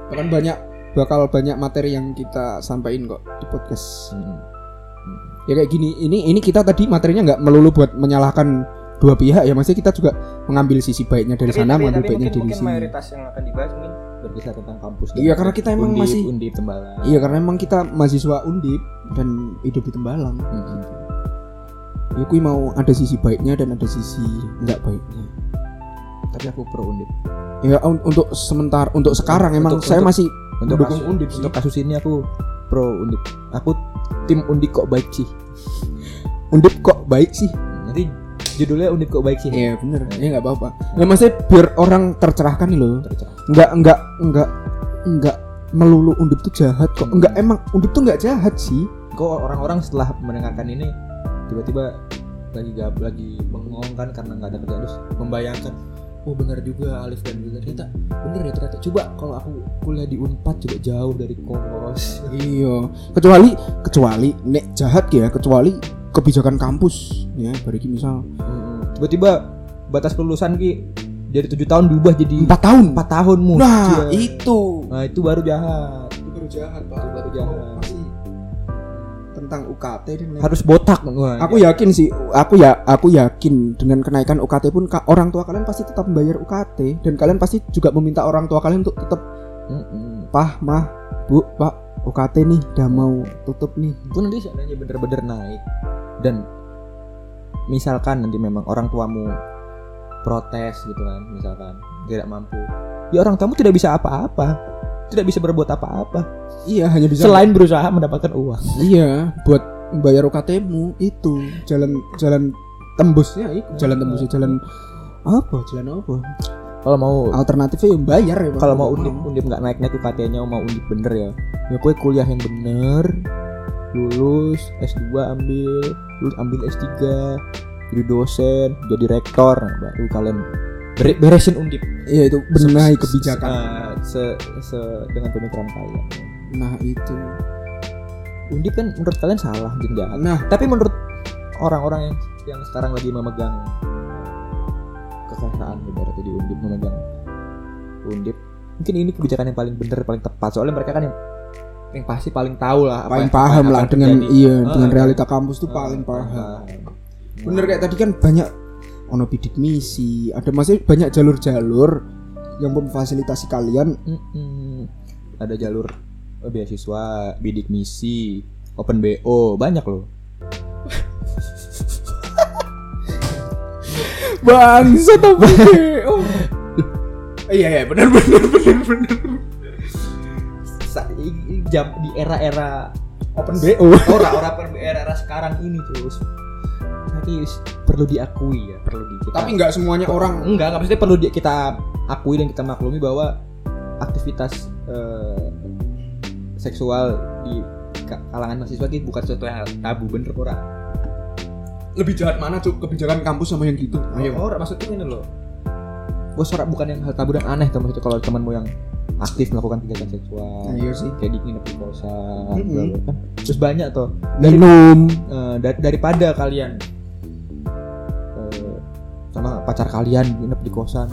Bahkan banyak bakal banyak materi yang kita sampaikan kok di podcast. Hmm. Ya kayak gini, ini ini kita tadi materinya nggak melulu buat menyalahkan dua pihak ya, maksudnya kita juga mengambil sisi baiknya dari sana, mengambil baiknya mungkin, dari mungkin sini. mayoritas yang akan dibahas mungkin Berkisah tentang kampus. Iya, karena kita emang Undip, masih- Undip Tembalang. Iya karena emang kita mahasiswa undip dan hidup di Tembalang. Hmm. Ya kui mau ada sisi baiknya dan ada sisi nggak baiknya. Tapi aku pro Undip. Ya un- untuk sementara untuk sekarang emang Untuk- saya untuk- masih Untuk mendukung kasus, undip sih. untuk kasus ini aku pro Undip. Aku tim Undip kok baik sih. undip kok baik sih. Nanti judulnya Undip kok baik sih. Iya bener. Ya nggak apa-apa. Ya maksudnya biar orang tercerahkan nih loh. Tercerah. Nggak nggak nggak nggak melulu undip tuh jahat kok. Enggak emang undip tuh nggak jahat sih. Kok orang-orang setelah mendengarkan ini tiba-tiba lagi gab lagi bengong kan karena nggak ada kerjaan terus membayangkan oh benar juga Alif dan Bilal ternyata bener ya ternyata coba kalau aku kuliah di Unpad juga jauh dari kos Iya. Kecuali kecuali nek jahat ya kecuali kebijakan kampus ya bagi misal Mm-mm. tiba-tiba batas kelulusan ki dari tujuh tahun diubah jadi empat tahun. empat tahun mu Nah itu nah itu baru jahat itu baru jahat pak. Itu baru jahat. Pasti tentang UKT dan lain- harus botak Wah, Aku yakin sih, aku ya, aku yakin dengan kenaikan UKT pun orang tua kalian pasti tetap membayar UKT dan kalian pasti juga meminta orang tua kalian untuk tetap Mm-mm. pah mah bu pak UKT nih udah mau tutup nih. itu nanti seandainya bener-bener naik dan misalkan nanti memang orang tuamu protes gitu kan misalkan tidak mampu ya orang tuamu tidak bisa apa-apa tidak bisa berbuat apa-apa. Iya hanya bisa. selain berusaha mendapatkan uang. Iya buat bayar UKT-mu itu. Jalan jalan tembusnya itu. Jalan tembusnya jalan apa? Jalan apa? Kalau mau alternatifnya yang bayar ya kalau mau undip undip nggak naik naik UKT-nya mau undip bener ya. Ya kue kuliah yang bener lulus S2 ambil lulus ambil S3 jadi dosen jadi rektor. Nah, baru kalian beresin undip. Iya itu benahi Se- kebijakan. eh, se, se- dengan pemikiran kalian. Nah itu. Undip kan menurut kalian salah jadi jahat nah. Tapi menurut orang-orang yang yang sekarang lagi memegang kekuasaan ibaratnya di undip memegang undip mungkin ini kebijakan yang paling benar paling tepat. Soalnya mereka kan yang yang pasti paling tahu lah apa paling apa paham lah dengan terjadi. iya Ah, dengan kan? realita kampus tuh Ah, paling paham. paham. bener kayak tadi kan banyak ono bidik misi. Ada masih banyak jalur-jalur yang memfasilitasi kalian. Mm-mm. ada jalur oh, beasiswa bidik misi open bo banyak loh. Bangsa tapi oh iya iya benar benar benar benar. Jam di era-era open bo orang-orang era-era sekarang ini terus tapi perlu diakui ya perlu di kita tapi nggak semuanya orang. Enggak enggak maksudnya perlu di- kita akui dan kita maklumi bahwa aktivitas eh, seksual di ka- kalangan mahasiswa ini bukan sesuatu yang tabu bener ora? Lebih jahat mana tuh kebijakan kampus sama yang gitu? Ayo. ora maksudnya ini loh. Bos ora bukan yang hal tabu dan aneh tuh maksudnya kalau temanmu yang aktif melakukan kegiatan seksual iya sih. kayak di nginep di kosan bla, kan. terus banyak tuh. Dari minum da- daripada kalian sama pacar kalian nginep di kosan.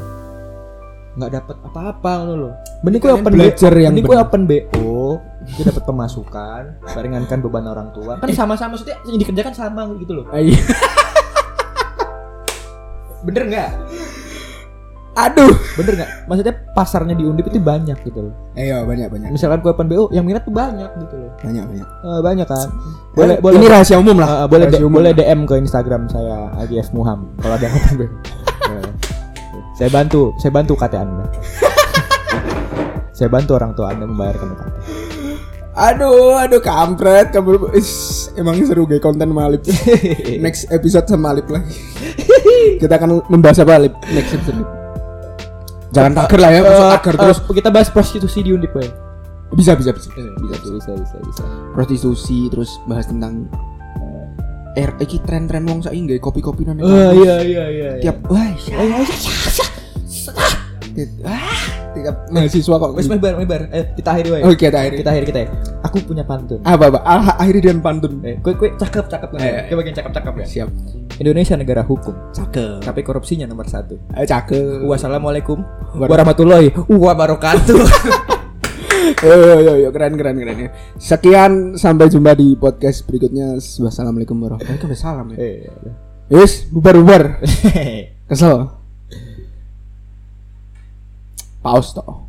Nggak dapat apa-apa loh mending gue open belajar yang mending gue open BO gue dapat pemasukan meringankan beban orang tua. Kan sama-sama maksudnya yang dikerjakan sama gitu loh Iya. bener nggak aduh. Bener nggak? Maksudnya pasarnya di undip itu banyak gitu loh. Iya banyak banyak. Misalkan gue open BO yang minat tuh banyak gitu loh. Banyak banyak. Eh, banyak kan? Boleh Eh, boleh ini rahasia umum lah. Eh, boleh umum boleh lah. DM ke Instagram saya AGF Muham kalau ada yang. Eh, saya bantu, saya bantu KT Anda. saya bantu orang tua Anda membayarkan UKT. aduh aduh kampret kamu Is, emang seru gay konten sama Alip. Next episode sama Alip lagi. Kita akan membahas apa Alip? Next episode jangan tagar lah ya masuk Eh, tagar eh, terus kita bahas prostitusi di Undip ya. bisa bisa bisa Bisa, bisa, bisa, bisa. prostitusi terus bahas tentang er iki tren-tren wong saiki nggawe kopi-kopi nang Oh iya iya iya. tiap wah Tiap mahasiswa kok Wes mebar mebar. Eh kita akhiri wae. Oke, kita akhiri. Kita akhiri kita. ya. Aku punya pantun. apa apa ah, akhiri dengan pantun Eh, kue kue cakep cakep kan. Eh. Kue bagian cakep cakep ya. siap Indonesia negara hukum, cakep tapi korupsinya nomor satu. Eh, cakep Wassalamualaikum War- warahmatullahi wabarakatuh. yo yo yo yo keren keren keren ya. sekian sampai jumpa di podcast berikutnya wassalamualaikum warahmatullahi wabarakatuh Eh, Yes, bubar bubar. Kesel. Paus toh.